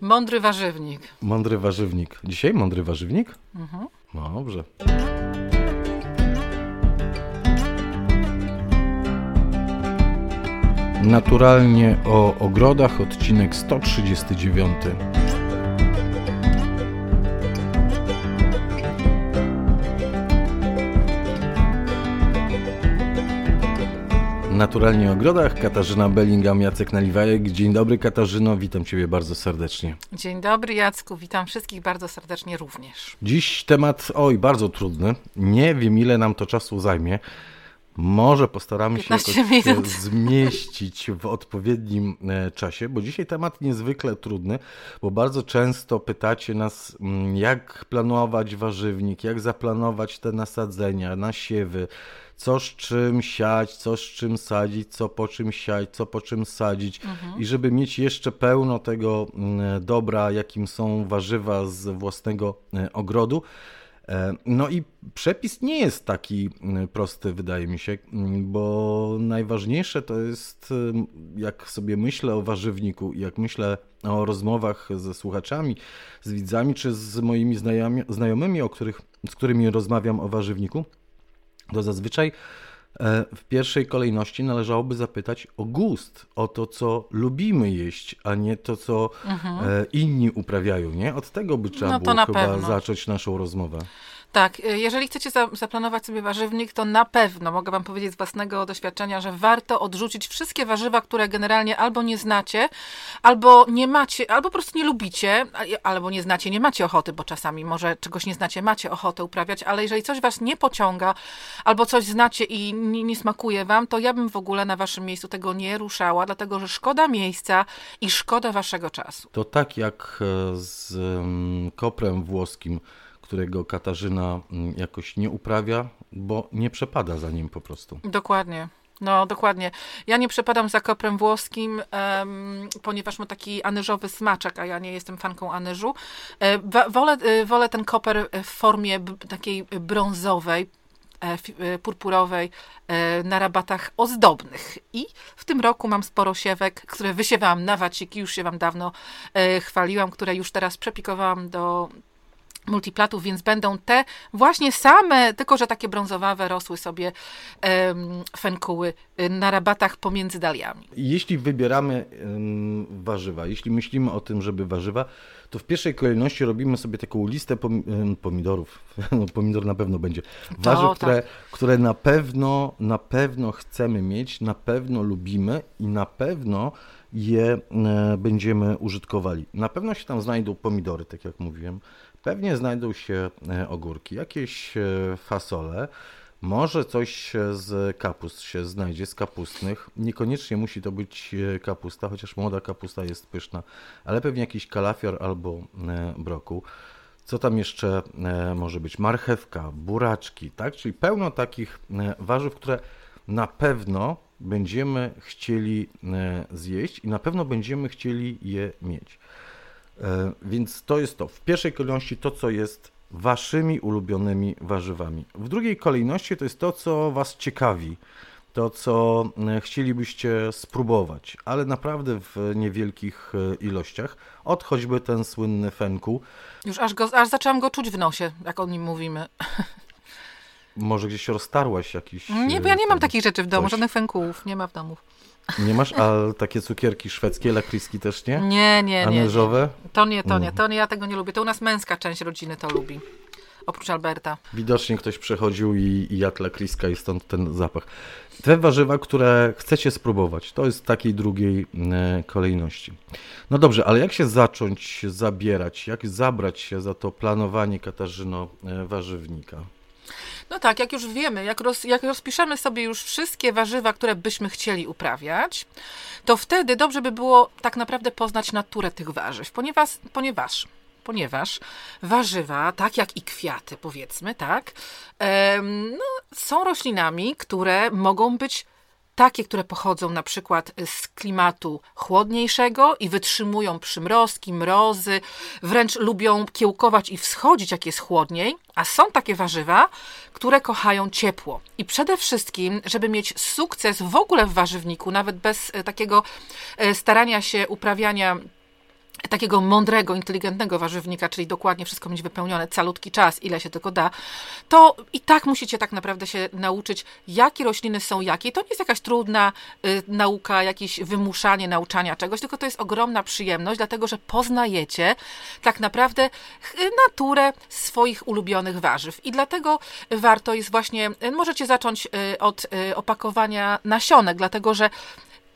Mądry warzywnik. Mądry warzywnik. Dzisiaj mądry warzywnik? Mhm. No dobrze. Naturalnie o ogrodach, odcinek 139. Naturalnie ogrodach, Katarzyna Bellingham, Jacek Naliwajek. Dzień dobry Katarzyno, witam Ciebie bardzo serdecznie. Dzień dobry Jacku, witam wszystkich bardzo serdecznie również. Dziś temat, oj, bardzo trudny. Nie wiem ile nam to czasu zajmie. Może postaramy się jakoś zmieścić w odpowiednim e, czasie, bo dzisiaj temat niezwykle trudny, bo bardzo często pytacie nas, mm, jak planować warzywnik, jak zaplanować te nasadzenia, nasiewy, co z czym siać, co z czym sadzić, co po czym siać, co po czym sadzić mhm. i żeby mieć jeszcze pełno tego mm, dobra, jakim są warzywa z własnego e, ogrodu. E, no i przepis nie jest taki mm, prosty, wydaje mi się, mm, bo najważniejsze to jest, jak sobie myślę o warzywniku, jak myślę o rozmowach ze słuchaczami, z widzami czy z moimi znajomymi, o których, z którymi rozmawiam o warzywniku, to zazwyczaj e, w pierwszej kolejności należałoby zapytać o gust, o to, co lubimy jeść, a nie to, co mhm. E, inni uprawiają. Nie? Od tego by trzeba no było chyba pewno. zacząć naszą rozmowę. Tak, y, jeżeli chcecie za, zaplanować sobie warzywnik, to na pewno mogę Wam powiedzieć z własnego doświadczenia, że warto odrzucić wszystkie warzywa, które generalnie albo nie znacie, albo nie macie, albo po prostu nie lubicie, albo nie znacie, nie macie ochoty, bo czasami może czegoś nie znacie, macie ochotę uprawiać, ale jeżeli coś Was nie pociąga, albo coś znacie i nie, nie smakuje Wam, to ja bym w ogóle na Waszym miejscu tego nie ruszała, dlatego że szkoda miejsca i szkoda Waszego czasu. To tak jak e, z mm, koprem włoskim którego Katarzyna mm, jakoś nie uprawia, bo nie przepada za nim po prostu. Dokładnie. No, dokładnie. Ja nie przepadam za koprem włoskim, um, ponieważ ma taki anyżowy smaczek, a ja nie jestem fanką anyżu. E, wolę, e, wolę ten koper w formie takiej brązowej, e, e, purpurowej na rabatach ozdobnych. I w tym roku mam sporo siewek, które wysiewałam na waciki, już się wam dawno chwaliłam, które już teraz przepikowałam do multiplatów, więc będą te właśnie same, tylko że takie brązowawe rosły sobie um, fenkuły y, na rabatach pomiędzy daliami. Jeśli wybieramy warzywa, jeśli myślimy o tym, żeby warzywa, to w pierwszej kolejności robimy sobie taką listę pomidorów. No, pomidor na pewno będzie. Warzyw, to, które, tak. które na pewno, na pewno chcemy mieć, na pewno lubimy i na pewno je e, będziemy użytkowali. Na pewno się tam znajdą pomidory, tak jak mówiłem. Pewnie znajdą się e, ogórki, jakieś e, fasole, może coś z kapust się znajdzie, z kapustnych. Niekoniecznie musi to być e, kapusta, chociaż młoda kapusta jest pyszna, ale pewnie jakiś kalafior albo brokuł. Co tam jeszcze może być? Marchewka, buraczki, tak? Czyli pełno takich warzyw, które na pewno będziemy chcieli zjeść i na pewno będziemy chcieli je mieć. E, więc to jest to. W pierwszej kolejności to, co jest waszymi ulubionymi warzywami. W drugiej kolejności to jest to, co was ciekawi, to, co e, chcielibyście spróbować, ale naprawdę w niewielkich e, ilościach. Od choćby ten słynny fenku. Już aż, go, aż zaczęłam go czuć w nosie, jak o nim mówimy. Może gdzieś roztarłaś jakiś... Nie, bo ja nie mam takich rzeczy w domu, coś. żadnych fenkułów nie ma w domu. Nie masz? A takie cukierki szwedzkie, lakriski też nie? Nie, nie, nie. Anyżowe? To nie, to nie, to nie, ja tego nie lubię. To u nas męska część rodziny to lubi. Oprócz Alberta. Widocznie ktoś przechodził i, i jadł lakriska i stąd ten zapach. Te warzywa, które chcecie spróbować, to jest takiej drugiej e, kolejności. No dobrze, ale jak się zacząć zabierać, jak zabrać się za to planowanie, Katarzyno, e, warzywnika? No tak, jak już wiemy, jak, roz, jak rozpiszemy sobie już wszystkie warzywa, które byśmy chcieli uprawiać, to wtedy dobrze by było tak naprawdę poznać naturę tych warzyw, ponieważ, ponieważ ponieważ warzywa, tak jak i kwiaty, powiedzmy, tak, no, są roślinami, które mogą być takie, które pochodzą na przykład z klimatu chłodniejszego i wytrzymują przymrozki, mrozy, wręcz lubią kiełkować i wschodzić, jak jest chłodniej, a są takie warzywa, które kochają ciepło. I przede wszystkim, żeby mieć sukces w ogóle w warzywniku, nawet bez e, takiego e, starania się uprawiania takiego mądrego, inteligentnego warzywnika, czyli dokładnie wszystko mieć wypełnione, calutki czas, ile się tylko da, to i tak musicie tak naprawdę się nauczyć, jakie rośliny są jakie. To nie jest jakaś trudna y, nauka, jakieś wymuszanie nauczania czegoś, tylko to jest ogromna przyjemność, dlatego że poznajecie tak naprawdę naturę swoich ulubionych warzyw. I dlatego warto jest właśnie, y, możecie zacząć y, od y, opakowania nasionek, dlatego że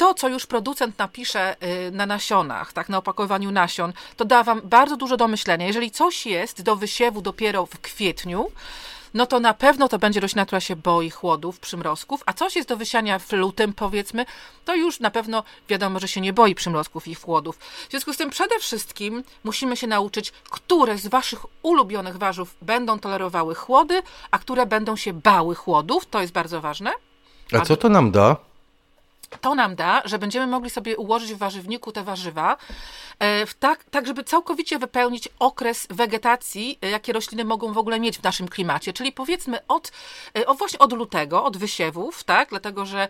to, co już producent napisze y, na nasionach, tak, na opakowaniu nasion, to da Wam bardzo dużo do myślenia. Jeżeli coś jest do wysiewu dopiero w kwietniu, no to na pewno to będzie roślina, która się boi chłodów, przymrozków, a coś jest do wysiania w lutym, powiedzmy, to już na pewno wiadomo, że się nie boi przymrozków i chłodów. W związku z tym przede wszystkim musimy się nauczyć, które z Waszych ulubionych warzyw będą tolerowały chłody, a które będą się bały chłodów. To jest bardzo ważne. A co to nam da? To nam da, że będziemy mogli sobie ułożyć w warzywniku te warzywa, e, tak, tak żeby całkowicie wypełnić okres wegetacji, e, jakie rośliny mogą w ogóle mieć w naszym klimacie. Czyli powiedzmy od, e, o właśnie od lutego, od wysiewów, tak? Dlatego, że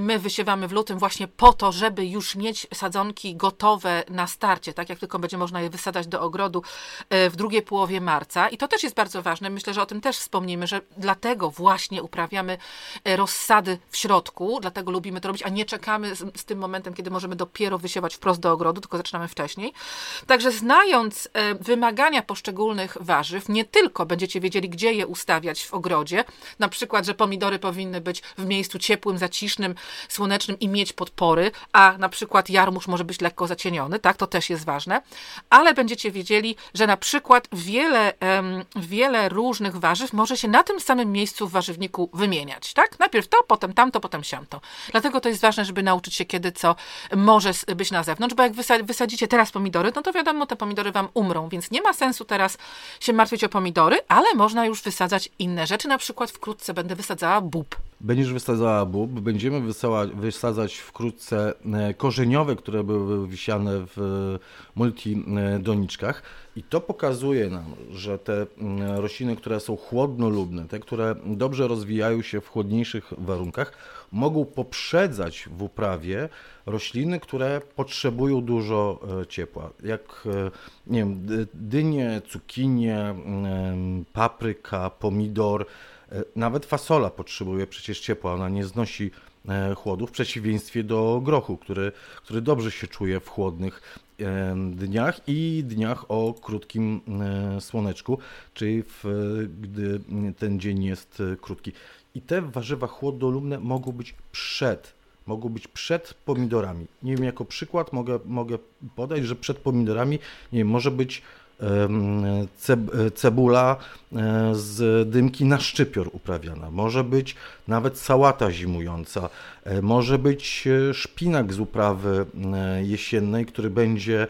my wysiewamy w lutym właśnie po to, żeby już mieć sadzonki gotowe na starcie, tak jak tylko będzie można je wysadzać do ogrodu w drugiej połowie marca. I to też jest bardzo ważne. Myślę, że o tym też wspomnimy, że dlatego właśnie uprawiamy rozsady w środku, dlatego lubimy to robić, a nie nie czekamy z, z, tym momentem, kiedy możemy dopiero wysiewać wprost do ogrodu, tylko zaczynamy wcześniej. Także znając e, wymagania poszczególnych warzyw, nie tylko będziecie wiedzieli, gdzie je ustawiać w ogrodzie, na przykład, że pomidory powinny być w miejscu ciepłym, zacisznym, słonecznym i mieć podpory, a na przykład jarmuż może być lekko zacieniony, tak, to też jest ważne, ale będziecie wiedzieli, że na przykład wiele, wiele różnych warzyw może się na tym samym miejscu w warzywniku wymieniać, tak? Najpierw to, potem tamto, potem siamto. Dlatego to jest ważne, ważne, żeby nauczyć się, kiedy co może być na zewnątrz, bo jak wysadzicie teraz pomidory, no to wiadomo, te pomidory wam umrą, więc nie ma sensu teraz się martwić o pomidory, ale można już wysadzać inne rzeczy. Na przykład wkrótce będę wysadzała bób. Będziesz wysadzała bób, będziemy wysała, wysadzać wkrótce e, korzeniowe, które były wisiane w e, multidoniczkach. I to pokazuje nam, że te mm, rośliny, które są chłodnolubne, te, które dobrze rozwijają się w chłodniejszych warunkach, mogą poprzedzać w uprawie rośliny, które potrzebują dużo e, ciepła, jak nie wiem, dynie, cukinie, papryka, pomidor, E, nawet fasola potrzebuje przecież ciepła, ona nie znosi e, chłodu, w przeciwieństwie do grochu, który, który dobrze się czuje w chłodnych e, dniach i dniach o krótkim słoneczku, czyli w, gdy ten dzień jest krótki. I te warzywa chłodolubne mogą być przed mogą być przed pomidorami. Nie wiem, jako przykład mogę, mogę podać, że przed pomidorami nie wiem, może być cebula e, z dymki na szczypior uprawiana, może być nawet sałata zimująca, e, może być e, szpinak z uprawy jesiennej, który będzie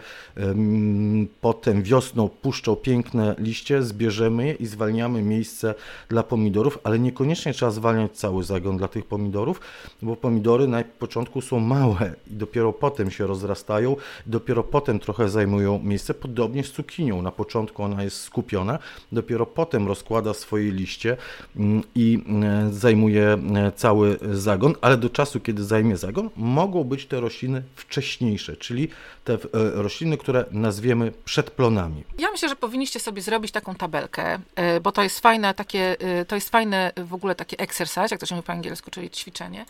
potem wiosną puszczał piękne liście, zbierzemy je i zwalniamy miejsce dla pomidorów, ale niekoniecznie trzeba zwalniać cały zagon dla tych pomidorów, bo pomidory na początku są małe i dopiero potem się rozrastają, dopiero potem trochę zajmują miejsce, podobnie z cukinią. Na początku ona jest skupiona, dopiero potem rozkłada swoje liście mm, i mm, zajmuje mm, cały zagon, ale do czasu, kiedy zajmie zagon, mogą być te rośliny wcześniejsze, czyli te e, rośliny, które nazwiemy przedplonami. Ja myślę, że powinniście sobie zrobić taką tabelkę, e, bo to jest fajne takie, e, to jest fajne w ogóle takie exercise, jak to się mówi po angielsku, czyli ćwiczenie.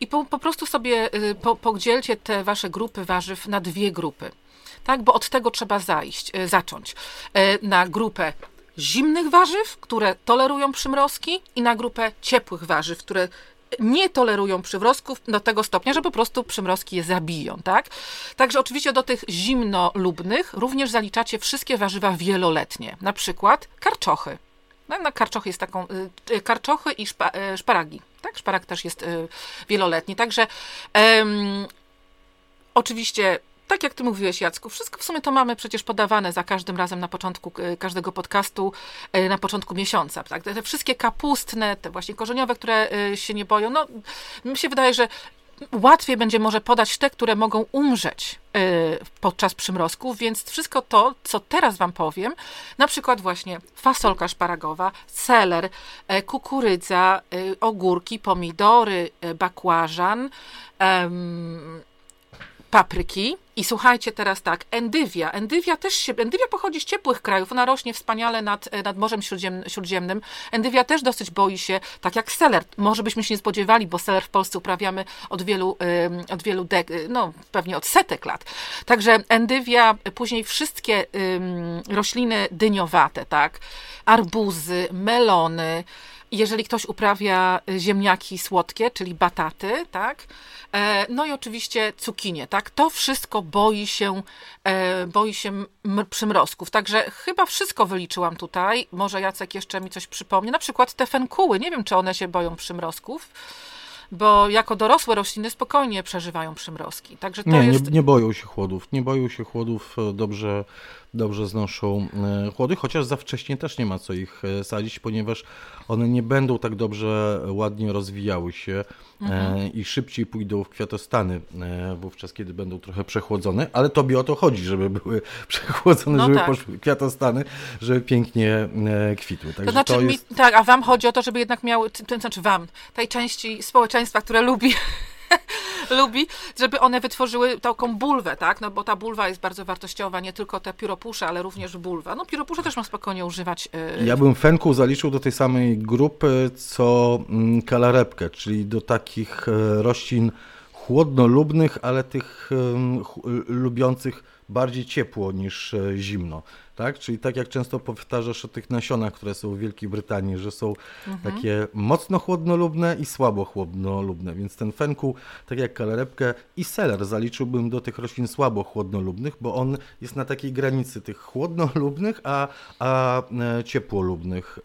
I po, po prostu sobie po, podzielcie te wasze grupy warzyw na dwie grupy tak? Bo od tego trzeba zajść, e, zacząć. E, na grupę zimnych warzyw, które tolerują przymrozki i na grupę ciepłych warzyw, które nie tolerują przymrozków do tego stopnia, że po prostu przymrozki je zabiją, tak? Także oczywiście do tych zimnolubnych również zaliczacie wszystkie warzywa wieloletnie, na przykład karczochy. No, na karczochy jest taką, y, karczochy i szpa, y, szparagi, tak? Szparag też jest y, wieloletni, także oczywiście tak jak ty mówiłeś, Jacku, wszystko w sumie to mamy przecież podawane za każdym razem na początku e, każdego podcastu, e, na początku miesiąca. Tak? Te wszystkie kapustne, te właśnie korzeniowe, które e, się nie boją, no mi się wydaje, że łatwiej będzie może podać te, które mogą umrzeć podczas przymrozków, więc wszystko to, co teraz Wam powiem, na przykład właśnie fasolka szparagowa, seler, kukurydza, ogórki, pomidory, bakłażan, papryki. I słuchajcie teraz tak, endywia. Endywia też się, endywia pochodzi z ciepłych krajów, ona rośnie wspaniale nad, nad Morzem Śródziem, Śródziemnym. Endywia też dosyć boi się, tak jak seler. Może byśmy się nie spodziewali, bo seler w Polsce uprawiamy od wielu, od wielu dek, no pewnie od setek lat. Także endywia, później wszystkie rośliny dyniowate, tak, arbuzy, melony, jeżeli ktoś uprawia ziemniaki słodkie, czyli bataty, tak, E, no i oczywiście cukinie, tak? To wszystko boi się, e, boi się przymrozków. Także chyba wszystko wyliczyłam tutaj. Może Jacek jeszcze mi coś przypomni. Na przykład te fenkuły. Nie wiem, czy one się boją przymrozków bo jako dorosłe rośliny spokojnie przeżywają przymrozki. Także to nie, jest... nie, nie boją się chłodów. Nie boją się chłodów, e, dobrze, dobrze znoszą chłody, chociaż za wcześnie też nie ma co ich sadzić, ponieważ one nie będą tak dobrze, ładnie rozwijały się mhm. E, i szybciej pójdą w kwiatostany e, wówczas, kiedy będą trochę przechłodzone, ale tobie o to chodzi, żeby były przechłodzone, no żeby tak. poszły kwiatostany, żeby pięknie e, kwitły. Także to znaczy, to jest... mi, tak, a wam chodzi o to, żeby jednak miały, to znaczy wam, tej części społeczeństwa, które lubi lubi, żeby one wytworzyły taką bulwę, tak? No bo ta bulwa jest bardzo wartościowa, nie tylko te pióropusze, ale również bulwa. No pióropusze też można spokojnie używać. Yy... Ja bym fenku zaliczył do tej samej grupy, co mm, kalarepkę, czyli do takich e, roślin chłodnolubnych, ale tych lubiących bardziej ciepło niż e, zimno tak? Czyli tak jak często powtarzasz o tych nasionach, które są w Wielkiej Brytanii, że są mhm. takie mocno chłodnolubne i słabo chłodnolubne, więc ten fenku, tak jak kalerepkę i seler zaliczyłbym do tych roślin słabo chłodnolubnych, bo on jest na takiej granicy tych chłodnolubnych, a, a e, ciepłolubnych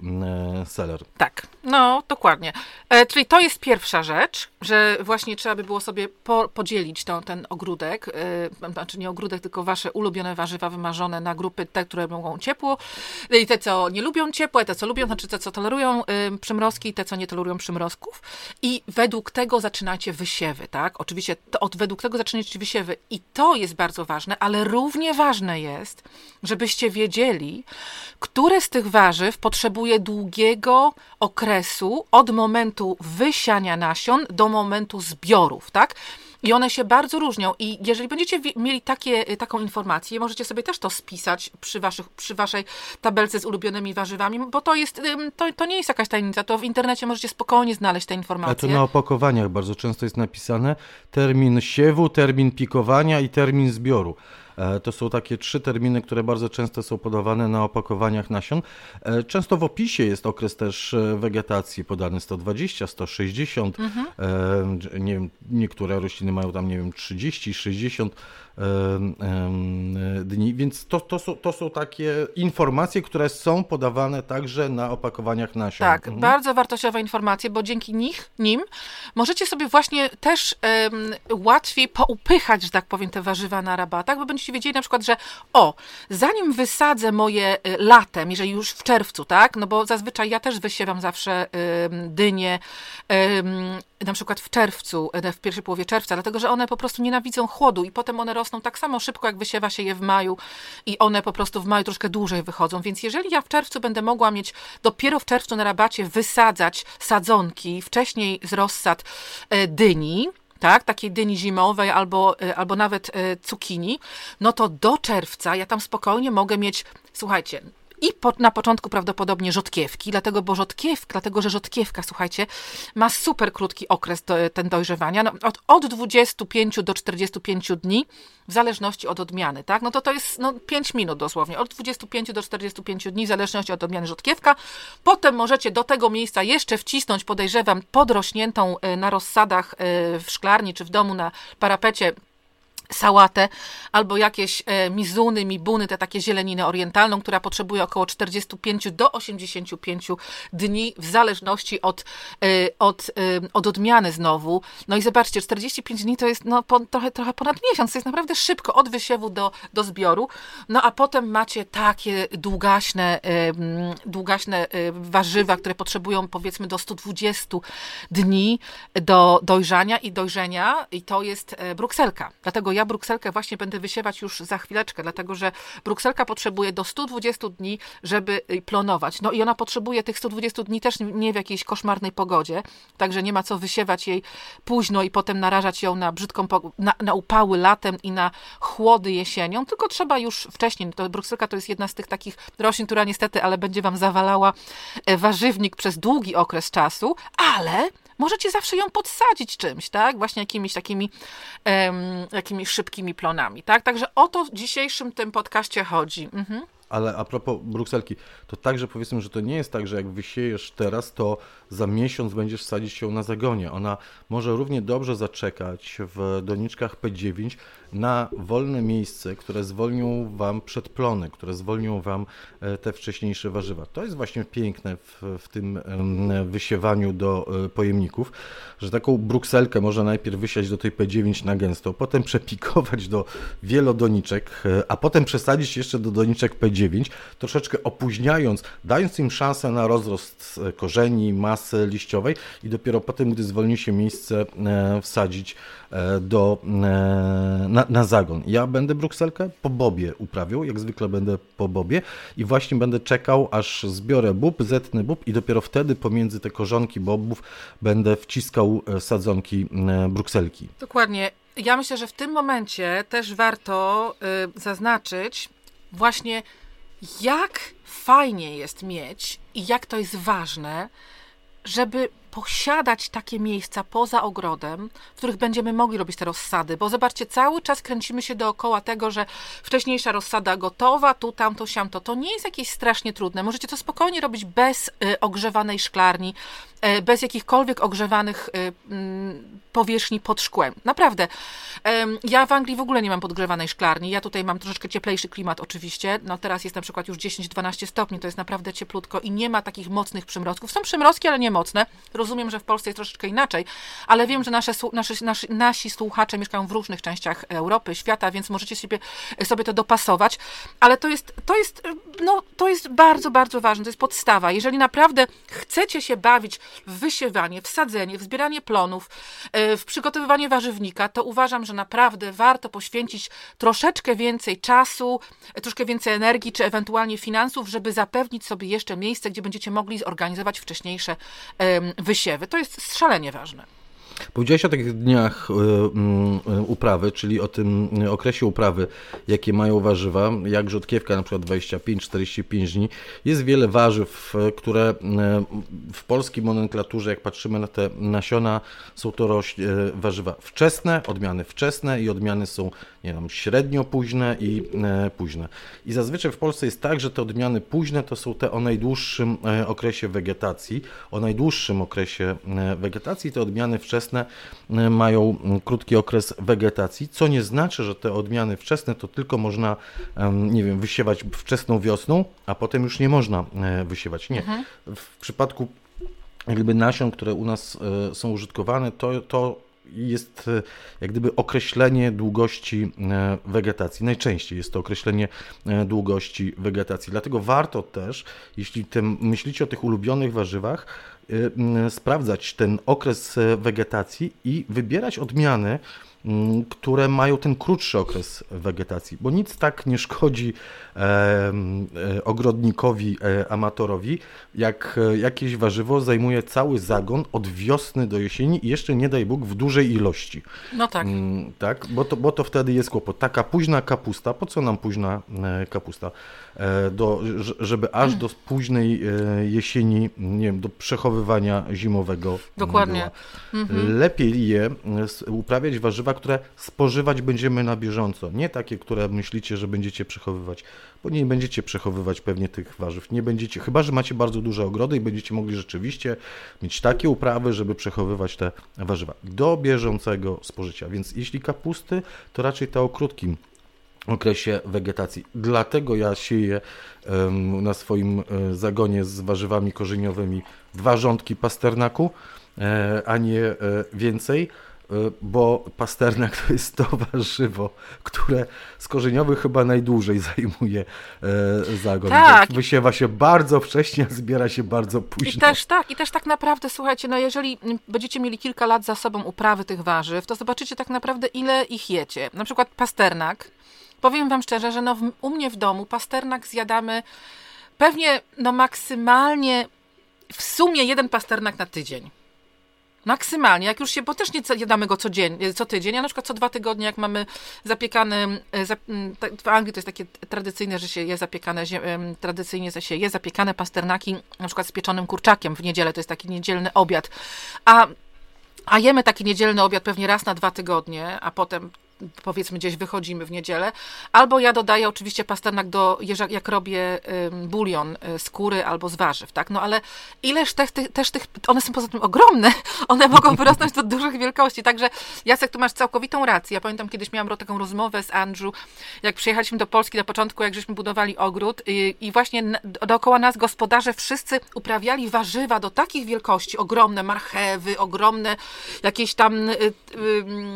e, seler. Tak, no dokładnie. E, czyli to jest pierwsza rzecz, że właśnie trzeba by było sobie po, podzielić to, ten ogródek, e, znaczy nie ogródek, tylko wasze ulubione warzywa wymarzone na grupy te, które które mogą ciepło, i te, co nie lubią ciepła, te, co lubią, znaczy te, co tolerują y, przymrozki, i te, co nie tolerują przymrozków. I według tego zaczynacie wysiewy, tak? Oczywiście to, od, według tego zaczynacie wysiewy. I to jest bardzo ważne, ale równie ważne jest, żebyście wiedzieli, które z tych warzyw potrzebuje długiego okresu od momentu wysiania nasion do momentu zbiorów, tak? I one się bardzo różnią. I jeżeli będziecie mieli takie, y, taką informację, możecie sobie też to spisać przy, waszych, przy waszej tabelce z ulubionymi warzywami, bo to jest, to, to nie jest jakaś tajemnica, to w internecie możecie spokojnie znaleźć te informacje. A to na opakowaniach bardzo często jest napisane termin siewu, termin pikowania i termin zbioru. E, to są takie trzy terminy, które bardzo często są podawane na opakowaniach nasion. E, często w opisie jest okres też e, wegetacji podany 120, 160. Mhm. Nie wiem, niektóre rośliny mają tam, nie wiem, 30, 60 dni, więc to, to, są, to są takie informacje, które są podawane także na opakowaniach nasion. Tak, mhm. bardzo wartościowe informacje, bo dzięki nich, nim możecie sobie właśnie też um, łatwiej poupychać, że tak powiem, te warzywa na rabatach, bo będziecie wiedzieli na przykład, że o, zanim wysadzę moje y, latem, jeżeli już w czerwcu, tak, no bo zazwyczaj ja też wysiewam zawsze um, dynie, um, na przykład w czerwcu, e, w pierwszej połowie czerwca, dlatego że one po prostu nienawidzą chłodu i potem one rosną tak samo szybko, jak wysiewa się je w maju i one po prostu w maju troszkę dłużej wychodzą. Więc jeżeli ja w czerwcu będę mogła mieć dopiero w czerwcu na rabacie wysadzać sadzonki, wcześniej z rozsad e, dyni, tak, takiej dyni zimowej albo, e, albo nawet cukinii, no to do czerwca ja tam spokojnie mogę mieć, słuchajcie, i po, na początku prawdopodobnie rzodkiewki, dlatego, bo rzodkiewka, dlatego, że rzodkiewka, słuchajcie, ma super krótki okres do, ten dojrzewania, no, od, od 25 do 45 dni, w zależności od odmiany, tak? No to to jest no, 5 minut dosłownie, od 25 do 45 dni, w zależności od odmiany rzodkiewka. Potem możecie do tego miejsca jeszcze wcisnąć, podejrzewam, podrośniętą y, na rozsadach y, w szklarni czy w domu na parapecie sałatę albo jakieś e, mizuny, mibuny, te takie zieleniny orientalną, która potrzebuje około 45 do 85 dni w zależności od, e, od, e, od odmiany znowu. No i zobaczcie, 45 dni to jest no, po, trochę, trochę ponad miesiąc, to jest naprawdę szybko od wysiewu do, do zbioru. No a potem macie takie długaśne, długaśne warzywa, które potrzebują powiedzmy do 120 dni do dojrzania i dojrzenia i to jest brukselka. Dlatego ja brukselkę właśnie będę wysiewać już za chwileczkę, dlatego że brukselka potrzebuje do 120 dni, żeby y, plonować. No i ona potrzebuje tych 120 dni też nie w jakiejś koszmarnej pogodzie, także nie ma co wysiewać jej późno i potem narażać ją na brzydką, na, na upały latem i na chłody jesienią, tylko trzeba już wcześniej. To brukselka to jest jedna z tych takich roślin, która niestety, ale będzie wam zawalała e, warzywnik przez długi okres czasu, ale możecie zawsze ją podsadzić czymś, tak? Właśnie jakimiś takimi um, jakimiś szybkimi plonami, tak? Także o to w dzisiejszym tym podcaście chodzi. Mhm. Ale a propos brukselki, to także powiedzmy, że to nie jest tak, że jak wysiejesz teraz, to za miesiąc będziesz sadzić ją na zagonie. Ona może równie dobrze zaczekać w doniczkach P9 na wolne miejsce, które zwolnią Wam przedplony, które zwolnią Wam e, te wcześniejsze warzywa. To jest właśnie piękne w, w tym wysiewaniu do e, pojemników, że taką brukselkę można najpierw wysiać do tej P9 na gęsto, potem przepikować do wielodoniczek, e, a potem przesadzić jeszcze do doniczek P9, troszeczkę opóźniając, dając im szansę na rozrost korzeni, masy liściowej i dopiero potem, gdy zwolni się miejsce, wsadzić do, na na, na zagon. Ja będę brukselkę po bobie uprawiał, jak zwykle będę po bobie i właśnie będę czekał, aż zbiorę bób, zetnę bób i dopiero wtedy pomiędzy te korzonki bobów będę wciskał e, sadzonki e, brukselki. Dokładnie. Ja myślę, że w tym momencie też warto y, zaznaczyć właśnie, jak fajnie jest mieć i jak to jest ważne, żeby posiadać takie miejsca poza ogrodem, w których będziemy mogli robić te rozsady, bo zobaczcie, cały czas kręcimy się dookoła tego, że wcześniejsza rozsada gotowa, tu, tam, to, siam, to. To nie jest jakieś strasznie trudne. Możecie to spokojnie robić bez y, ogrzewanej szklarni, bez jakichkolwiek ogrzewanych y, mm, powierzchni pod szkłem. Naprawdę. Ja w Anglii w ogóle nie mam podgrzewanej szklarni. Ja tutaj mam troszeczkę cieplejszy klimat oczywiście. No teraz jest na przykład już 10-12 stopni, to jest naprawdę cieplutko i nie ma takich mocnych przymrozków. Są przymrozki, ale nie mocne. Rozumiem, że w Polsce jest troszeczkę inaczej, ale wiem, że nasze, nasze, nasi, nasi słuchacze mieszkają w różnych częściach Europy, świata, więc możecie sobie, sobie to dopasować. Ale to jest, to jest, no, to jest bardzo, bardzo ważne. To jest podstawa. Jeżeli naprawdę chcecie się bawić w wysiewanie, w sadzenie, w zbieranie plonów, e, w przygotowywanie warzywnika, to uważam, że naprawdę warto poświęcić troszeczkę więcej czasu, e, troszkę więcej energii, czy ewentualnie finansów, żeby zapewnić sobie jeszcze miejsce, gdzie będziecie mogli zorganizować wcześniejsze wysiewy. To jest szalenie ważne. Powiedziałeś o tych dniach e, mm, e, uprawy, czyli o tym okresie uprawy, jakie mają warzywa, jak rzodkiewka na przykład 25-45 dni. Jest wiele warzyw, które w polskiej nomenklaturze, jak patrzymy na te nasiona, są to warzywa wczesne, odmiany wczesne i odmiany są nie wiem, średnio późne i późne. I zazwyczaj w Polsce jest tak, że te odmiany późne to są te o najdłuższym okresie wegetacji, o najdłuższym okresie wegetacji, te odmiany wczesne mają krótki okres wegetacji, co nie znaczy, że te odmiany wczesne to tylko można, nie wiem, wysiewać wczesną wiosną, a potem już nie można e, wysiewać. Nie. Mhm. W przypadku jakby nasion, które u nas e, są użytkowane, to, to jest e, jak gdyby określenie długości wegetacji. Najczęściej jest to określenie długości wegetacji. Dlatego warto też, jeśli tym, myślicie o tych ulubionych warzywach, sprawdzać ten okres e, wegetacji i wybierać odmiany, które mają ten krótszy okres wegetacji, bo nic tak nie szkodzi e, ogrodnikowi, e, amatorowi, jak e, jakieś warzywo zajmuje cały zagon od wiosny do jesieni i jeszcze nie daj Bóg w dużej ilości. No tak. Mm, tak, bo to, bo to wtedy jest kłopot. Taka późna kapusta, po co nam późna kapusta? E, do, żeby aż do późnej jesieni, nie wiem, do przechowywania zimowego. Dokładnie. Mhm. Lepiej je uprawiać warzywa które spożywać będziemy na bieżąco. Nie takie, które myślicie, że będziecie przechowywać, bo nie będziecie przechowywać pewnie tych warzyw. Nie będziecie, chyba że macie bardzo duże ogrody i będziecie mogli rzeczywiście mieć takie uprawy, żeby przechowywać te warzywa do bieżącego spożycia. Więc jeśli kapusty, to raczej te o krótkim okresie wegetacji. Dlatego ja sieję na swoim e, zagonie z warzywami korzeniowymi dwa rządki pasternaku, e, a nie e, więcej bo pasternak to jest to warzywo, które z korzeniowych chyba najdłużej zajmuje zagon. Tak. Wysiewa się bardzo wcześnie, zbiera się bardzo późno. I też tak, i też tak naprawdę, słuchajcie, no jeżeli będziecie mieli kilka lat za sobą uprawy tych warzyw, to zobaczycie tak naprawdę ile ich jecie. Na przykład pasternak. Powiem wam szczerze, że no u mnie w domu pasternak zjadamy pewnie no maksymalnie w sumie jeden pasternak na tydzień. Maksymalnie, jak już się, bo też nie jadamy go co, dzień, co tydzień, a na przykład co dwa tygodnie, jak mamy zapiekany, e, w Anglii to jest takie tradycyjne, że się je zapiekane, tradycyjnie się je zapiekane pasternaki, na przykład z pieczonym kurczakiem w niedzielę, to jest taki niedzielny obiad, a, a jemy taki niedzielny obiad pewnie raz na dwa tygodnie, a potem powiedzmy gdzieś wychodzimy w niedzielę, albo ja dodaję oczywiście pasternak do, jak robię bulion y, z kury albo z warzyw, tak, no ale ileż tych, tych, też tych, one są poza tym ogromne, one mogą wyrosnąć do dużych wielkości, także Jacek, tu masz całkowitą rację, ja pamiętam kiedyś miałam taką rozmowę z Andrew, jak przyjechaliśmy do Polski na początku, jak żeśmy budowali ogród i, i właśnie dookoła nas gospodarze wszyscy uprawiali warzywa do takich wielkości, ogromne marchewy, ogromne jakieś tam, y, y,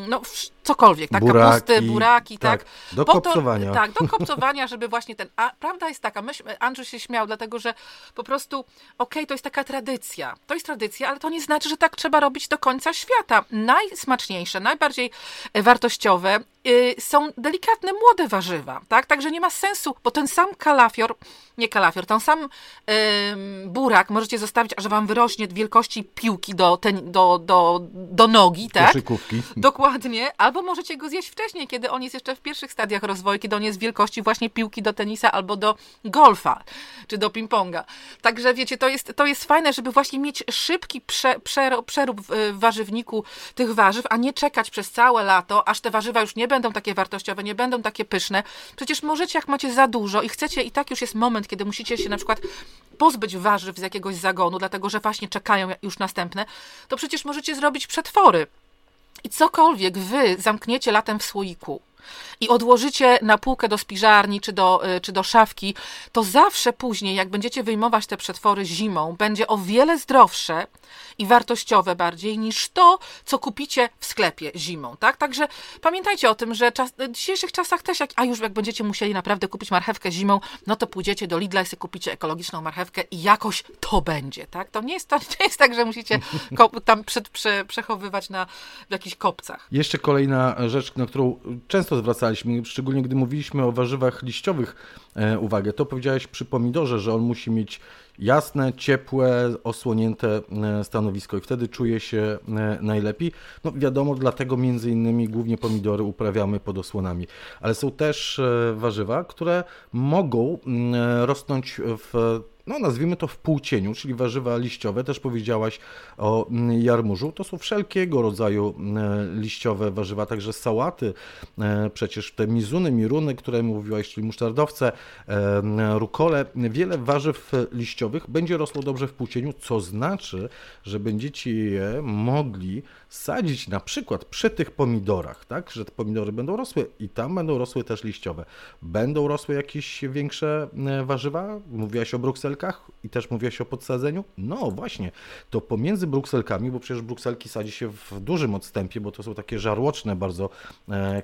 no cokolwiek, tak? buraki, kapusty, buraki, tak. tak do po kopcowania. To, tak, do kopcowania, żeby właśnie ten... A prawda jest taka, myśmy, Andrzej się śmiał, dlatego że po prostu, okej, okay, to jest taka tradycja. To jest tradycja, ale to nie znaczy, że tak trzeba robić do końca świata. Najsmaczniejsze, najbardziej wartościowe są delikatne, młode warzywa, tak? Także nie ma sensu, bo ten sam kalafior, nie kalafior, ten sam burak możecie zostawić, aż wam wyrośnie wielkości piłki do, ten, do, do, do nogi, tak? Koszykówki. Dokładnie. Albo możecie go zjeść wcześniej, kiedy on jest jeszcze w pierwszych stadiach rozwoju, kiedy on jest wielkości właśnie piłki do tenisa albo do golfa, czy do ping-ponga. Także wiecie, to jest, to jest fajne, żeby właśnie mieć szybki prze, przerób w warzywniku tych warzyw, a nie czekać przez całe lato, aż te warzywa już nie będą takie wartościowe, nie będą takie pyszne. Przecież możecie, jak macie za dużo i chcecie, i tak już jest moment, kiedy musicie się na przykład pozbyć warzyw z jakiegoś zagonu, dlatego że właśnie czekają już następne, to przecież możecie zrobić przetwory. I cokolwiek wy zamkniecie latem w słoiku, i odłożycie na półkę do spiżarni czy do, y, czy do szafki, to zawsze później, jak będziecie wyjmować te przetwory zimą, będzie o wiele zdrowsze i wartościowe bardziej niż to, co kupicie w sklepie zimą, tak? Także pamiętajcie o tym, że czas, w dzisiejszych czasach też, jak, a już jak będziecie musieli naprawdę kupić marchewkę zimą, no to pójdziecie do Lidla i sobie kupicie ekologiczną marchewkę i jakoś to będzie, tak? To nie jest, to nie jest tak, że musicie tam przed, prze, przechowywać na w jakichś kopcach. Jeszcze kolejna rzecz, na którą często zwracaliśmy, szczególnie gdy mówiliśmy o warzywach liściowych e, uwagę, to powiedziałeś przy pomidorze, że on musi mieć jasne, ciepłe, osłonięte e, stanowisko i wtedy czuje się e, najlepiej. No wiadomo, dlatego między innymi głównie pomidory uprawiamy pod osłonami, ale są też e, warzywa, które mogą mm, rosnąć w no nazwijmy to w półcieniu, czyli warzywa liściowe, też powiedziałaś o mm, jarmużu, to są wszelkiego rodzaju mm, liściowe warzywa, także sałaty, przecież te mizuny, miruny, które mówiłaś, czyli musztardowce, rukole, wiele warzyw liściowych będzie rosło dobrze w półcieniu, co znaczy, że będziecie je mogli sadzić na przykład przy tych pomidorach, tak, że te pomidory będą rosły i tam będą rosły też liściowe. Będą rosły jakieś większe e, warzywa? Mówiłaś o brukselkach i też mówiłaś o podsadzeniu? No właśnie, to pomiędzy brukselkami, bo przecież brukselki sadzi się w dużym odstępie, bo to są takie żarłoczne bardzo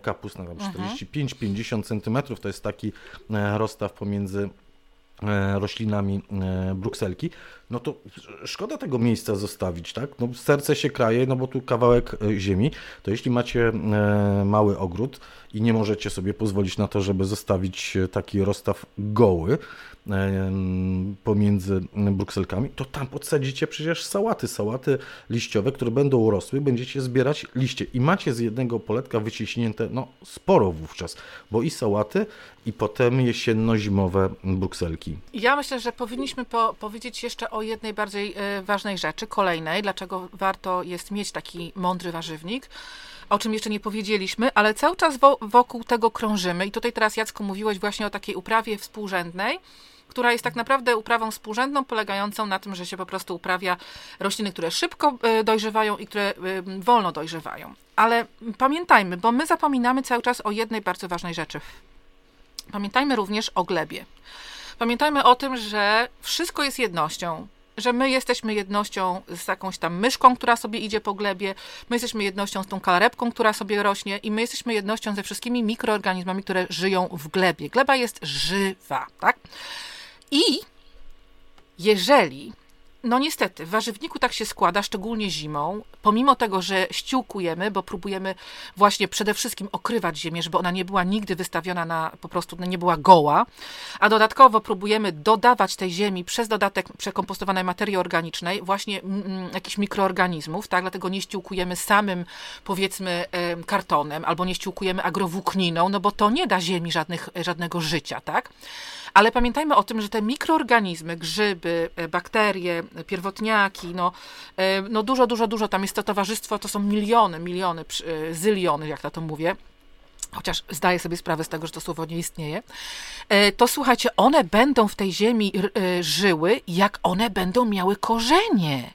kapusty, 45-50 mhm. cm, to jest taki e, rozstaw pomiędzy roślinami brukselki no to szkoda tego miejsca zostawić, tak? No serce się kraje, no bo tu kawałek e, ziemi, to jeśli macie e, mały ogród i nie możecie sobie pozwolić na to, żeby zostawić e, taki rozstaw goły pomiędzy brukselkami, to tam podsadzicie przecież sałaty, sałaty liściowe, które będą urosły, będziecie zbierać liście i macie z jednego poletka wyciśnięte, no sporo wówczas, bo i sałaty, i potem jesienno-zimowe brukselki. Ja myślę, że powinniśmy po powiedzieć jeszcze o o jednej bardziej e, ważnej rzeczy, kolejnej, dlaczego warto jest mieć taki mądry warzywnik, o czym jeszcze nie powiedzieliśmy, ale cały czas wokół tego krążymy. I tutaj teraz, Jacku, mówiłeś właśnie o takiej uprawie współrzędnej, która jest tak naprawdę uprawą współrzędną, polegającą na tym, że się po prostu uprawia rośliny, które szybko e, dojrzewają i które e, wolno dojrzewają. Ale pamiętajmy, bo my zapominamy cały czas o jednej bardzo ważnej rzeczy. Pamiętajmy również o glebie. Pamiętajmy o tym, że wszystko jest jednością. że my jesteśmy jednością z jakąś tam myszką, która sobie idzie po glebie, my jesteśmy jednością z tą kalarepką, która sobie rośnie i my jesteśmy jednością ze wszystkimi mikroorganizmami, które żyją w glebie. Gleba jest żywa, tak? I jeżeli no niestety, w warzywniku tak się składa, szczególnie zimą, pomimo tego, że ściółkujemy, bo próbujemy właśnie przede wszystkim okrywać ziemię, żeby ona nie była nigdy wystawiona na, po prostu nie była goła, a dodatkowo próbujemy dodawać tej ziemi przez dodatek przekompostowanej materii organicznej właśnie mm, m, jakichś mikroorganizmów, tak, dlatego nie ściółkujemy samym, powiedzmy, kartonem, albo nie ściółkujemy agrowłókniną, no bo to nie da ziemi żadnych, żadnego życia, tak, ale pamiętajmy o tym, że te mikroorganizmy, grzyby, e, bakterie, pierwotniaki, no, e, no dużo, dużo, dużo tam jest to towarzystwo, to są miliony, miliony, e, zyliony, jak na to mówię, chociaż zdaję sobie sprawę z tego, że to słowo nie istnieje, to słuchajcie, one będą w tej ziemi żyły, jak one będą miały korzenie.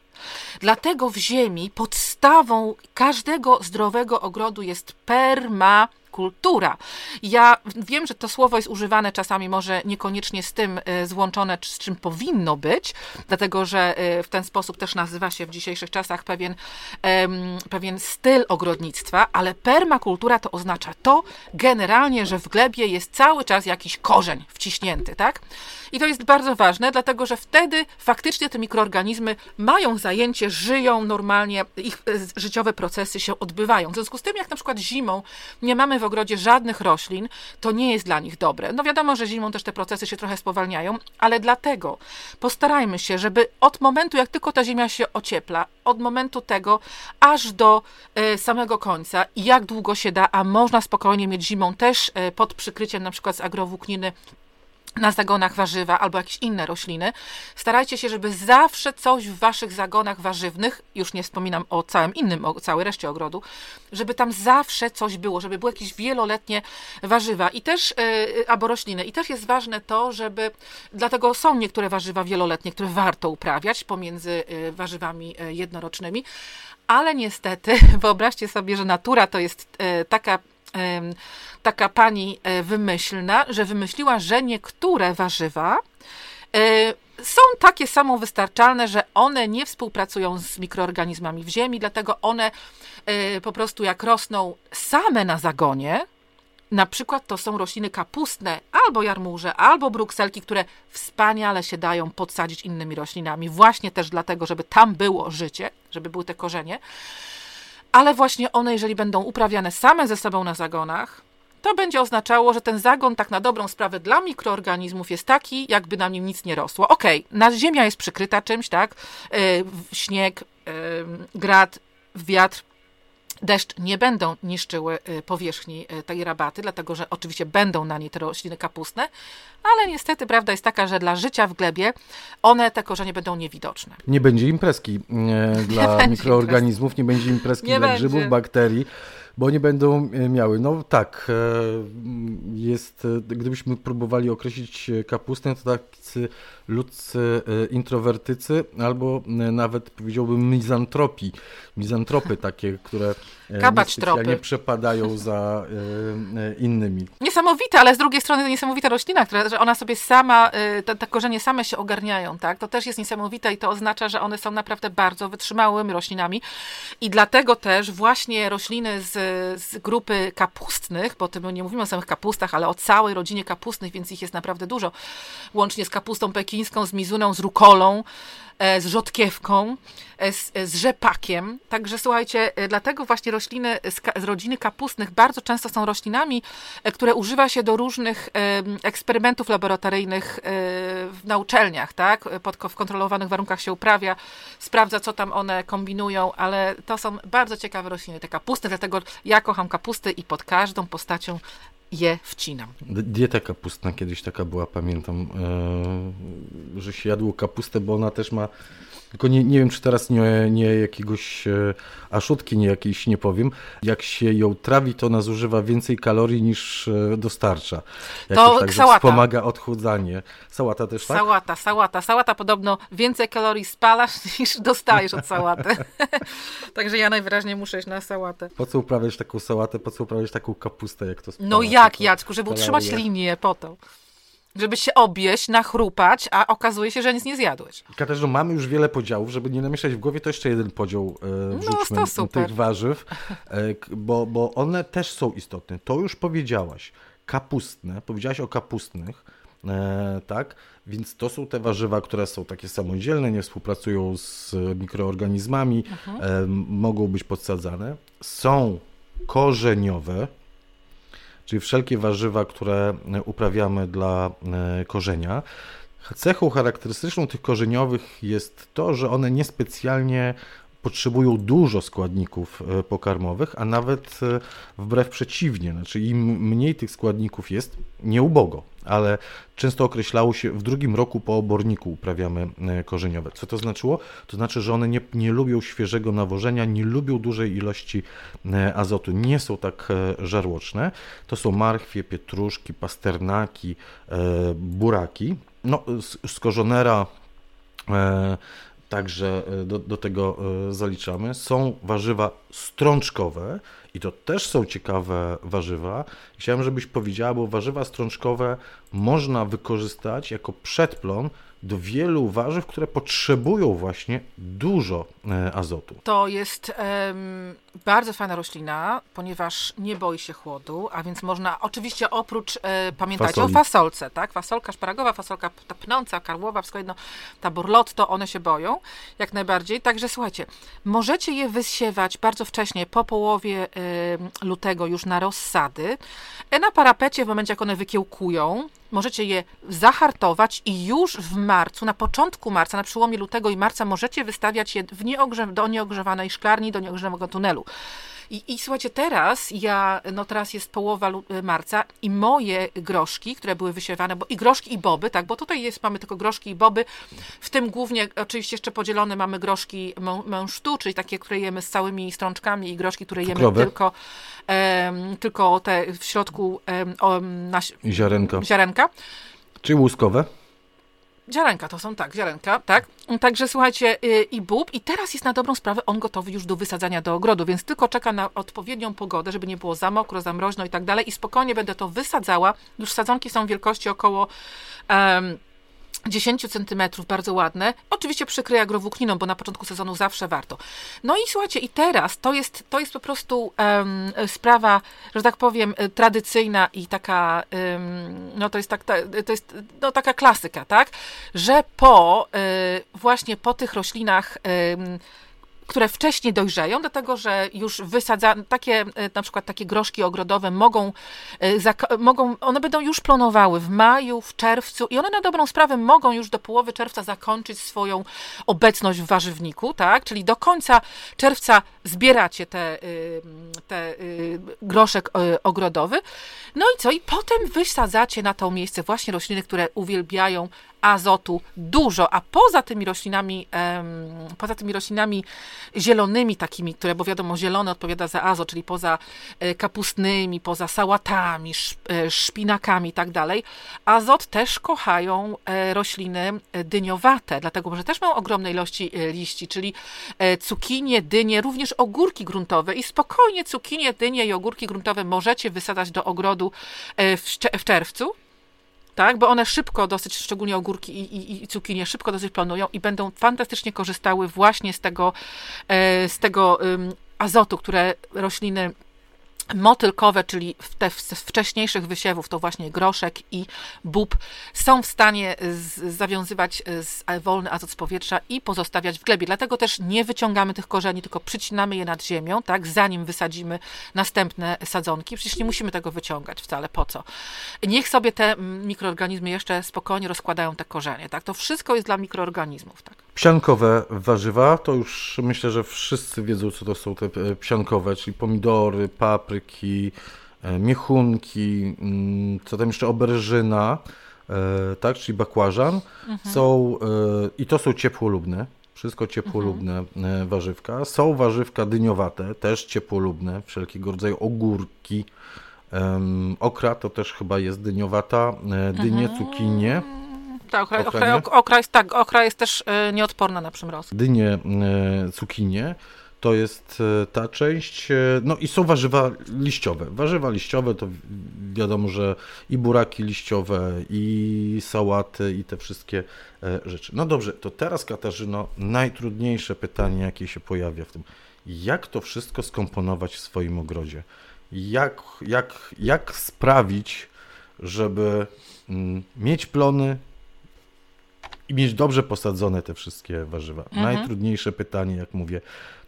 Dlatego w ziemi podstawą każdego zdrowego ogrodu jest perma kultura. Ja wiem, że to słowo jest używane czasami może niekoniecznie z tym e, złączone, z czym powinno być, dlatego że e, w ten sposób też nazywa się w dzisiejszych czasach pewien, pewien styl ogrodnictwa, ale permakultura to oznacza to generalnie, że w glebie jest cały czas jakiś korzeń wciśnięty, tak? I to jest bardzo ważne, dlatego że wtedy faktycznie te mikroorganizmy mają zajęcie, żyją normalnie, ich e, życiowe procesy się odbywają. W związku z tym, jak na przykład zimą nie mamy w ogrodzie żadnych roślin, to nie jest dla nich dobre. No wiadomo, że zimą też te procesy się trochę spowalniają, ale dlatego postarajmy się, żeby od momentu, jak tylko ta ziemia się ociepla, od momentu tego aż do e, samego końca, jak długo się da, a można spokojnie mieć zimą też e, pod przykryciem na przykład z agrowłókniny na zagonach warzywa albo jakieś inne rośliny. Starajcie się, żeby zawsze coś w waszych zagonach warzywnych, już nie wspominam o całym innym, o całej reszcie ogrodu, żeby tam zawsze coś było, żeby były jakieś wieloletnie warzywa i też yy, albo rośliny. I też jest ważne to, żeby dlatego są niektóre warzywa wieloletnie, które warto uprawiać pomiędzy yy, warzywami jednorocznymi. Ale niestety, wyobraźcie sobie, że natura to jest taka taka pani e, wymyślna, że wymyśliła, że niektóre warzywa e, są takie samowystarczalne, że one nie współpracują z mikroorganizmami w ziemi, dlatego one e, po prostu jak rosną same na zagonie, na przykład to są rośliny kapustne, albo jarmuże, albo brukselki, które wspaniale się dają podsadzić innymi roślinami, właśnie też dlatego, żeby tam było życie, żeby były te korzenie. Ale właśnie one, jeżeli będą uprawiane same ze sobą na zagonach, to będzie oznaczało, że ten zagon tak na dobrą sprawę dla mikroorganizmów jest taki, jakby na nim nic nie rosło. Okej, okay, ziemia jest przykryta czymś, tak? Yy, śnieg, yy, grad, wiatr, deszcz nie będą niszczyły y, powierzchni y, tej rabaty, dlatego że oczywiście będą na niej te rośliny kapustne, ale niestety prawda jest taka, że dla życia w glebie one, te korzenie będą niewidoczne. Nie będzie imprezki dla nie mikroorganizmów, imprez. nie będzie imprezki nie dla będzie. grzybów, bakterii bo nie będą e, miały. No tak, e, jest, gdybyśmy próbowali określić kapustę, to tacy ludzcy introwertycy, albo nawet powiedziałbym mizantropii, mizantropy takie, które nie przepadają za innymi. Niesamowite, ale z drugiej strony to niesamowita roślina, która, że ona sobie sama, te, te korzenie same się ogarniają, tak? To też jest niesamowite i to oznacza, że one są naprawdę bardzo wytrzymałymi roślinami i dlatego też właśnie rośliny z z grupy kapustnych, bo my nie mówimy o samych kapustach, ale o całej rodzinie kapustnych, więc ich jest naprawdę dużo, łącznie z kapustą pekińską, z mizuną, z rukolą, z rzodkiewką, e, z, e, z rzepakiem. Także słuchajcie, dlatego właśnie rośliny z, z, rodziny kapustnych bardzo często są roślinami, które używa się do różnych eksperymentów laboratoryjnych na uczelniach, tak? Pod, w kontrolowanych warunkach się uprawia, sprawdza, co tam one kombinują, ale to są bardzo ciekawe rośliny, te kapusty, dlatego ja kocham kapusty i pod każdą postacią je wcinam. Dieta kapustna kiedyś taka była, pamiętam, e, że się jadło kapustę, bo ona też ma tylko nie, nie wiem, czy teraz nie, nie jakiegoś e, aszutki, nie jakiejś, nie powiem. Jak się ją trawi, to ona zużywa więcej kalorii niż e, dostarcza. to tak, sałata. Wspomaga odchudzanie. Sałata też tak? Sałata, sałata. Sałata podobno więcej kalorii spalasz niż dostajesz od sałaty. Także ja najwyraźniej muszę iść na sałatę. Po co uprawiać taką sałatę, po co uprawiać taką kapustę, jak to No jak, Jacku, żeby utrzymać linię, po to. Żeby się obieść, nachrupać, a okazuje się, że nic nie zjadłeś. Katarzyno, mamy już wiele podziałów, żeby nie namieszać w głowie, to jeszcze jeden podział e, wrzućmy no, to tych warzyw, e, bo, bo one też są istotne. To już powiedziałaś. Kapustne, powiedziałaś o kapustnych, e, tak? Więc to są te warzywa, które są takie samodzielne, nie współpracują z mikroorganizmami, mhm. e, mogą być podsadzane. Są korzeniowe, czyli wszelkie warzywa, które uprawiamy dla e, korzenia. Cechą charakterystyczną tych korzeniowych jest to, że one niespecjalnie potrzebują dużo składników e, pokarmowych, a nawet e, wbrew przeciwnie, znaczy im mniej tych składników jest, nie ubogo, ale często określało się, w drugim roku po oborniku uprawiamy e, korzeniowe. Co to znaczyło? To znaczy, że one nie, nie lubią świeżego nawożenia, nie lubią dużej ilości azotu, nie są tak żarłoczne. To są marchwie, pietruszki, pasternaki, buraki. No, z korzonera także e, do, do tego e, zaliczamy. Są warzywa strączkowe i to też są ciekawe warzywa. Chciałem, żebyś powiedziała, bo warzywa strączkowe można wykorzystać jako przedplon do wielu warzyw, które potrzebują właśnie dużo e, azotu. To jest um, bardzo fajna roślina, ponieważ nie boi się chłodu, a więc można oczywiście oprócz, e, pamiętajcie Fasoli. o fasolce, tak? Fasolka szparagowa, fasolka ta pnąca, karłowa, wszystko jedno, ta borlotto, one się boją jak najbardziej. Także słuchajcie, możecie je wysiewać bardzo wcześnie, po połowie e, lutego już na rozsady. E, na parapecie w momencie, jak one wykiełkują, możecie je zahartować i już w marcu, na początku marca, na przełomie lutego i marca możecie wystawiać je w nieogrze do nieogrzewanej szklarni, do nieogrzewanego tunelu. I, I słuchajcie, teraz ja, no teraz jest połowa marca i moje groszki, które były wysiewane, bo i groszki i boby, tak, bo tutaj jest, mamy tylko groszki i boby, w tym głównie oczywiście jeszcze podzielone mamy groszki mężtu, czyli takie, które jemy z całymi strączkami i groszki, które jemy tylko, um, tylko te w środku um, na, ziarenka. ziarenka. Czy łuskowe? Ziarenka to są, tak, ziarenka, tak. Także słuchajcie, yy, i bób, i teraz jest na dobrą sprawę on gotowy już do wysadzania do ogrodu, więc tylko czeka na odpowiednią pogodę, żeby nie było za mokro, za mroźno i tak dalej i spokojnie będę to wysadzała. Już sadzonki są wielkości około... 10 centymetrów, bardzo ładne. Oczywiście przykryję agrowłókniną, bo na początku sezonu zawsze warto. No i słuchajcie, i teraz to jest, to jest po prostu um, sprawa, że tak powiem, e, tradycyjna i taka, um, no to jest, tak, to jest no, taka klasyka, tak? Że po, y, właśnie po tych roślinach y, które wcześniej dojrzeją, dlatego że już wysadza, takie e, na przykład takie groszki ogrodowe mogą, e, mogą, one będą już plonowały w maju, w czerwcu i one na dobrą sprawę mogą już do połowy czerwca zakończyć swoją obecność w warzywniku, tak? Czyli do końca czerwca zbieracie te, y, te y, groszek y, ogrodowy. No i co? I potem wysadzacie na to miejsce właśnie rośliny, które uwielbiają azotu dużo, a poza tymi roślinami, poza tymi roślinami zielonymi takimi, które, bo wiadomo, zielony odpowiada za azot, czyli poza e, kapustnymi, poza sałatami, e, szpinakami i tak dalej, azot też kochają e, rośliny dyniowate, dlatego, że też mają ogromne ilości liści, czyli cukinie, dynie, również ogórki gruntowe i spokojnie cukinie, dynie i ogórki gruntowe możecie wysadzać do ogrodu w czerwcu, tak? Bo one szybko dosyć, szczególnie ogórki i, i, i cukinie, szybko dosyć planują i będą fantastycznie korzystały właśnie z tego, e, z tego azotu, które rośliny motylkowe, czyli te z wcześniejszych wysiewów, to właśnie groszek i bób, są w stanie zawiązywać wolny azot z powietrza i pozostawiać w glebie. Dlatego też nie wyciągamy tych korzeni, tylko przycinamy je nad ziemią, tak, zanim wysadzimy następne sadzonki. Przecież nie musimy tego wyciągać wcale, po co? Niech sobie te mikroorganizmy jeszcze spokojnie rozkładają te korzenie, tak. To wszystko jest dla mikroorganizmów, tak. Psiankowe warzywa, to już myślę, że wszyscy wiedzą, co to są te e, psiankowe, czyli pomidory, papryki, e, miechunki, mm, co tam jeszcze, oberżyna, e, tak, czyli bakłażan. Mhm. Są, I to są ciepłolubne, wszystko ciepłolubne mhm. warzywka. Są warzywka dyniowate, też ciepłolubne, wszelkiego rodzaju ogórki. Okra to też chyba jest dyniowata, dynie, mhm. cukinie tak, okra, okra, okra, jest, tak, okra jest też e, nieodporna na przymroz. Dynie, e, cukinie To jest e, ta część. No i są warzywa liściowe. Warzywa liściowe to wiadomo, że i buraki liściowe, i sałaty, i te wszystkie rzeczy. No dobrze, to teraz Katarzyno, najtrudniejsze pytanie, jakie się pojawia w tym. Jak to wszystko skomponować w swoim ogrodzie? Jak, jak, jak sprawić, żeby mm, mieć plony, i mieć dobrze posadzone te wszystkie warzywa. Mhm. Najtrudniejsze pytanie, jak mówię,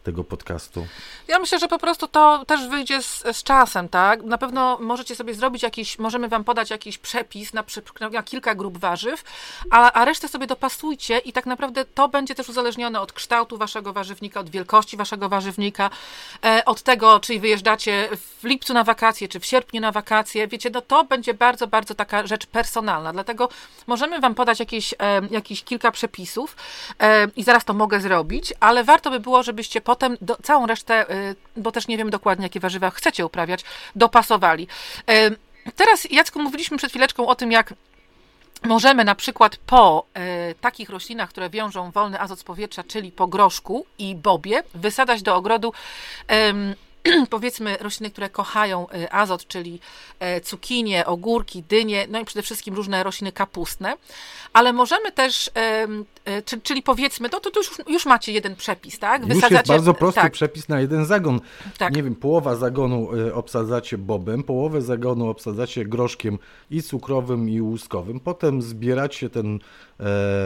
tego podcastu? Ja myślę, że po prostu to też wyjdzie z, z, czasem, tak? Na pewno możecie sobie zrobić jakiś, możemy wam podać jakiś przepis na, na kilka grup warzyw, a, a resztę sobie dopasujcie i tak naprawdę to będzie też uzależnione od kształtu waszego warzywnika, od wielkości waszego warzywnika, e, od tego, czy wyjeżdżacie w lipcu na wakacje, czy w sierpniu na wakacje. Wiecie, no to będzie bardzo, bardzo taka rzecz personalna, dlatego możemy wam podać jakieś, e, jakieś kilka przepisów e, i zaraz to mogę zrobić, ale warto by było, żebyście po potem do, całą resztę, y, bo też nie wiem dokładnie, jakie warzywa chcecie uprawiać, dopasowali. Y, teraz, Jacku, mówiliśmy przed chwileczką o tym, jak możemy na przykład po y, takich roślinach, które wiążą wolny azot z powietrza, czyli po groszku i bobie, wysadzać do ogrodu powiedzmy rośliny, które kochają y, azot, czyli e, cukinie, ogórki, dynie, no i przede wszystkim różne rośliny kapustne, ale możemy też, e, czyli powiedzmy, no to, to już, już macie jeden przepis, tak? Wysadzacie, już jest bardzo prosty tak. przepis na jeden zagon. Tak. Nie wiem, połowa zagonu e, obsadzacie bobem, połowę zagonu obsadzacie groszkiem i cukrowym i łuskowym, potem zbieracie ten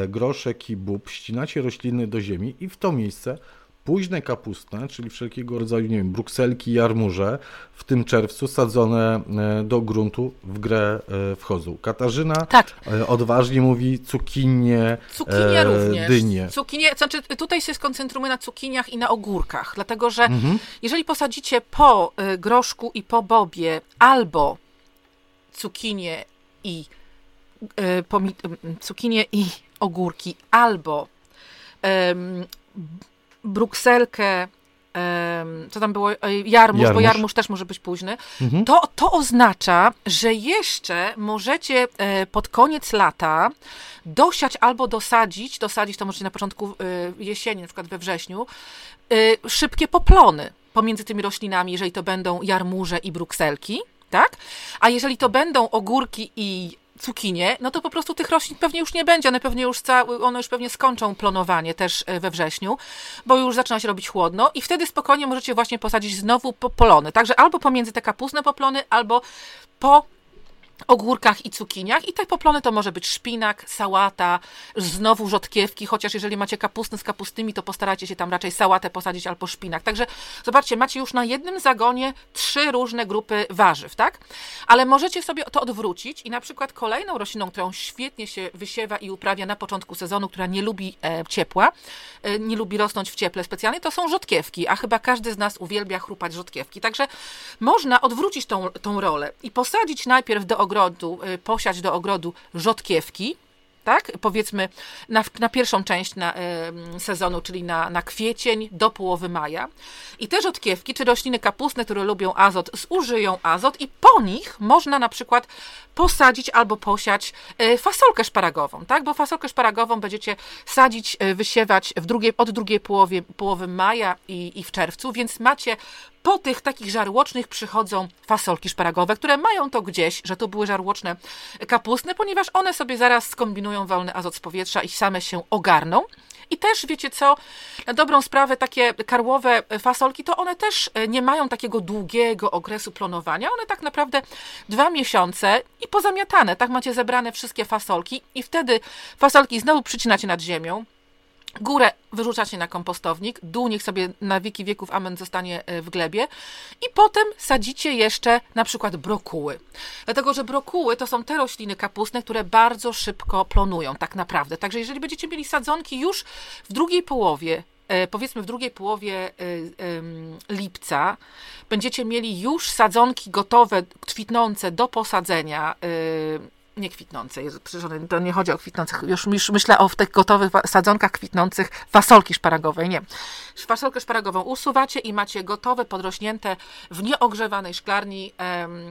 groszek i bób, ścinacie rośliny do ziemi i w to miejsce późne kapustne, czyli wszelkiego rodzaju, nie wiem, brukselki, jarmuże, w tym czerwcu sadzone e, do gruntu w grę e, wchodzą. Katarzyna tak. E, odważnie mówi cukinie, cukinie również. dynie. Cukinie, znaczy tutaj się skoncentrujemy na cukiniach i na ogórkach, dlatego że mhm. jeżeli posadzicie po groszku i po bobie albo cukinie i cukinie i ogórki, albo um, brukselkę, co tam było, e, jarmuż, jarmuż, bo jarmuż też może być późny, mhm. to, to oznacza, że jeszcze możecie e, pod koniec lata dosiać albo dosadzić, dosadzić to możecie na początku e, jesieni, na przykład we wrześniu, szybkie poplony pomiędzy tymi roślinami, jeżeli to będą jarmuże i brukselki, tak? A jeżeli to będą ogórki i cukinie, no to po prostu tych roślin pewnie już nie będzie. One pewnie już, ca- one już pewnie skończą plonowanie też e, we wrześniu, bo już zaczyna się robić chłodno i wtedy spokojnie możecie właśnie posadzić znowu polony. Także albo pomiędzy te kapustne poplony, albo po ogórkach i cukiniach i te poplony to może być szpinak, sałata, znowu rzodkiewki, chociaż jeżeli macie kapustę z kapustnymi, to postarajcie się tam raczej sałatę posadzić albo szpinak. Także zobaczcie, macie już na jednym zagonie trzy różne grupy warzyw, tak? Ale możecie sobie to odwrócić i na przykład kolejną rośliną, którą świetnie się wysiewa i uprawia na początku sezonu, która nie lubi e, ciepła, e, nie lubi rosnąć w cieple specjalnie, to są rzodkiewki, a chyba każdy z nas uwielbia chrupać rzodkiewki. Także można odwrócić tą, tą rolę i posadzić najpierw do ogrodu ogrodu, y, posiać do ogrodu rzodkiewki, tak? Powiedzmy na, na pierwszą część na, sezonu, czyli na, na kwiecień do połowy maja. I te rzodkiewki, czy rośliny kapustne, które lubią azot, zużyją azot i po nich można na przykład posadzić albo posiać y, fasolkę szparagową, tak? Bo fasolkę szparagową będziecie sadzić, y, wysiewać w od drugiej połowie, połowy maja i, i w czerwcu, więc macie po tych takich żarłocznych przychodzą fasolki szparagowe, które mają to gdzieś, że to były żarłoczne kapustne, ponieważ one sobie zaraz skombinują wolny azot z powietrza i same się ogarną. I też wiecie co, na dobrą sprawę takie karłowe fasolki, to one też e, nie mają takiego długiego okresu plonowania. One tak naprawdę dwa miesiące i pozamiatane. Tak macie zebrane wszystkie fasolki i wtedy fasolki znowu przycinacie nad ziemią. Górę wyrzucacie na kompostownik, dół niech sobie na wieki wieków amen zostanie e, w glebie i potem sadzicie jeszcze na przykład brokuły. Dlatego, że brokuły to są te rośliny kapustne, które bardzo szybko plonują tak naprawdę. Także jeżeli będziecie mieli sadzonki już w drugiej połowie e, powiedzmy w drugiej połowie e, lipca będziecie mieli już sadzonki gotowe, kwitnące do posadzenia nie kwitnące, jest, przecież to nie chodzi o kwitnących, już, już myślę o tych gotowych sadzonkach kwitnących fasolki szparagowej, nie. Fasolkę szparagową usuwacie i macie gotowe, podrośnięte w nieogrzewanej szklarni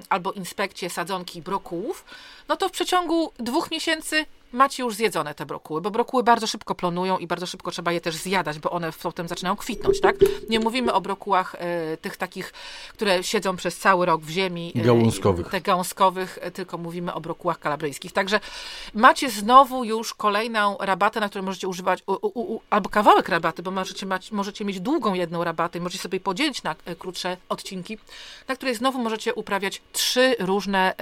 albo inspekcie sadzonki brokułów, no to w przeciągu dwóch miesięcy macie już zjedzone te brokuły, bo brokuły bardzo szybko plonują i bardzo szybko trzeba je też zjadać, bo one potem zaczynają kwitnąć, tak? Nie mówimy o brokułach e, tych takich, które siedzą przez cały rok w ziemi. E, gałązkowych. Te gałązkowych, e, tylko mówimy o brokułach kalabryjskich. Także macie znowu już kolejną rabatę, na której możecie używać, u, u, u, albo kawałek rabaty, bo możecie, mać, możecie mieć długą jedną rabatę i możecie sobie podzielić na krótsze odcinki, na której znowu możecie uprawiać trzy różne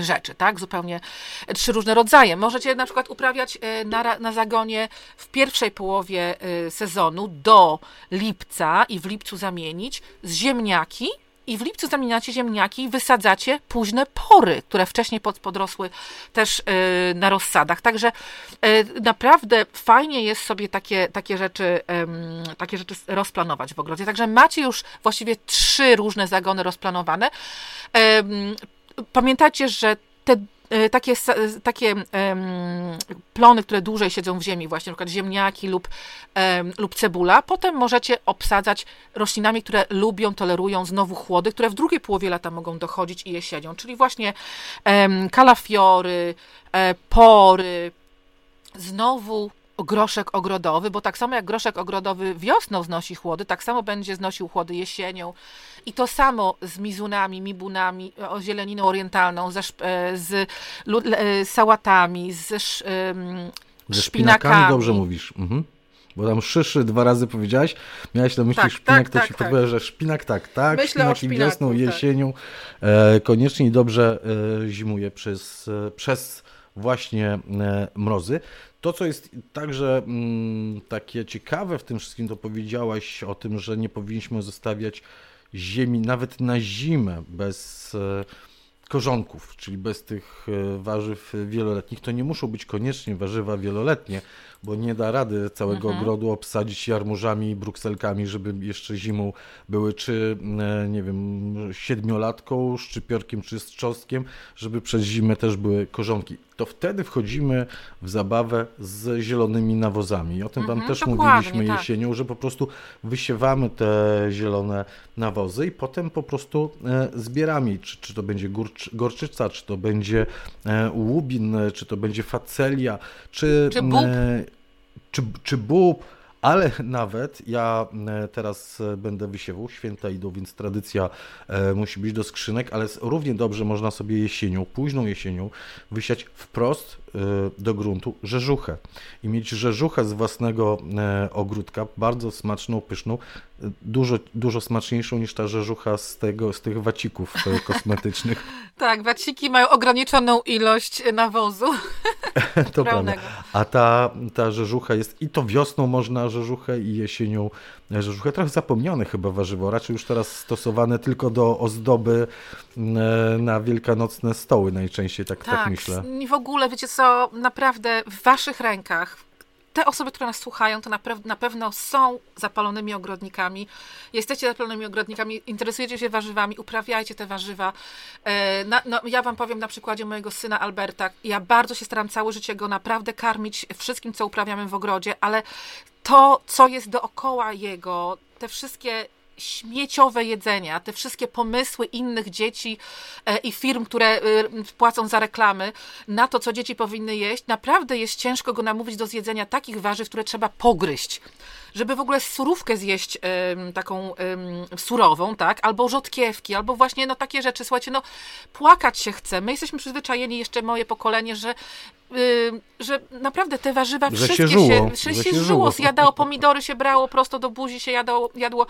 rzeczy, tak? Zupełnie trzy różne rodzaje. Możecie na przykład uprawiać e, na, na zagonie w pierwszej połowie e, sezonu do lipca i w lipcu zamienić z ziemniaki i w lipcu zamieniacie ziemniaki i wysadzacie późne pory, które wcześniej pod, podrosły też y, na rozsadach. Także y, naprawdę fajnie jest sobie takie, takie, rzeczy, y, takie rzeczy rozplanować w ogrodzie. Także macie już właściwie trzy różne zagony rozplanowane pamiętajcie, że te e, takie, takie um, plony, które dłużej siedzą w ziemi, właśnie przykład ziemniaki lub, um, lub cebula, potem możecie obsadzać roślinami, które lubią, tolerują znowu chłody, które w drugiej połowie lata mogą dochodzić i jesienią, czyli właśnie um, kalafiory, e, pory, znowu groszek ogrodowy, bo tak samo jak groszek ogrodowy wiosną znosi chłody, tak samo będzie znosił chłody jesienią. I to samo z mizunami, mibunami, o zieleniną orientalną, ze, e, z, z sałatami, z, z ze szpinakami. dobrze mówisz. Mhm. Bo tam szyszy dwa razy powiedziałaś, miałaś na myśli tak, szpinak, tak, to tak, ci tak. że szpinak tak, tak, Myślę szpinaki wiosną, tak. jesienią, e, koniecznie dobrze e, zimuje przez, e, przez właśnie e, mrozy. To, co jest także mm, takie ciekawe w tym wszystkim, to powiedziałaś o tym, że nie powinniśmy zostawiać ziemi nawet na zimę bez e, korzonków, czyli bez tych e, warzyw wieloletnich. To nie muszą być koniecznie warzywa wieloletnie, bo nie da rady całego mhm. ogrodu obsadzić jarmużami, brukselkami, żeby jeszcze zimą były czy, e, nie wiem, siedmiolatką, szczypiorkiem czy strząskiem, żeby przez zimę też były korzonki. To wtedy wchodzimy w zabawę z zielonymi nawozami. O tym Wam mhm, też mówiliśmy tak. jesienią, że po prostu wysiewamy te zielone nawozy i potem po prostu e, zbieramy, czy, czy to będzie gorczyca, czy to będzie e, łubin, czy to będzie facelia, czy, czy bób czy, czy bób, ale nawet ja e, teraz e, będę wysiewał, święta idą, więc tradycja e, musi być do skrzynek, ale równie dobrze można sobie jesienią, późną jesienią wysiać wprost do gruntu rzeżuchę i mieć rzeżuchę z własnego ogródka, bardzo smaczną, pyszną, dużo, dużo smaczniejszą niż ta rzeżucha z, tego, z tych wacików kosmetycznych. tak, waciki mają ograniczoną ilość nawozu. to prawda. A ta, ta rzeżucha jest i to wiosną można rzeżuchę i jesienią rzeżuchę. Trochę zapomniane chyba warzywo, raczej już teraz stosowane tylko do ozdoby na wielkanocne stoły najczęściej, tak, tak, tak myślę. W ogóle, wiecie co, naprawdę w waszych rękach te osoby, które nas słuchają, to na, pewno są zapalonymi ogrodnikami. Jesteście zapalonymi ogrodnikami, interesujecie się warzywami, uprawiajcie te warzywa. E, no, ja wam powiem na przykładzie mojego syna Alberta. Ja bardzo się staram całe życie go naprawdę karmić wszystkim, co uprawiamy w ogrodzie, ale to, co jest dookoła jego, te wszystkie śmieciowe jedzenia, te wszystkie pomysły innych dzieci e, i firm, które e, płacą za reklamy na to, co dzieci powinny jeść, naprawdę jest ciężko go namówić do zjedzenia takich warzyw, które trzeba pogryźć żeby w ogóle surówkę zjeść taką surową, tak? Albo rzodkiewki, albo właśnie no takie rzeczy. Słuchajcie, no płakać się chce. My jesteśmy przyzwyczajeni, jeszcze moje pokolenie, że że naprawdę te warzywa że wszystkie się, żyło, się, że się, się żyło. Zjadało pomidory, się brało prosto do buzi, się jadło, jadło.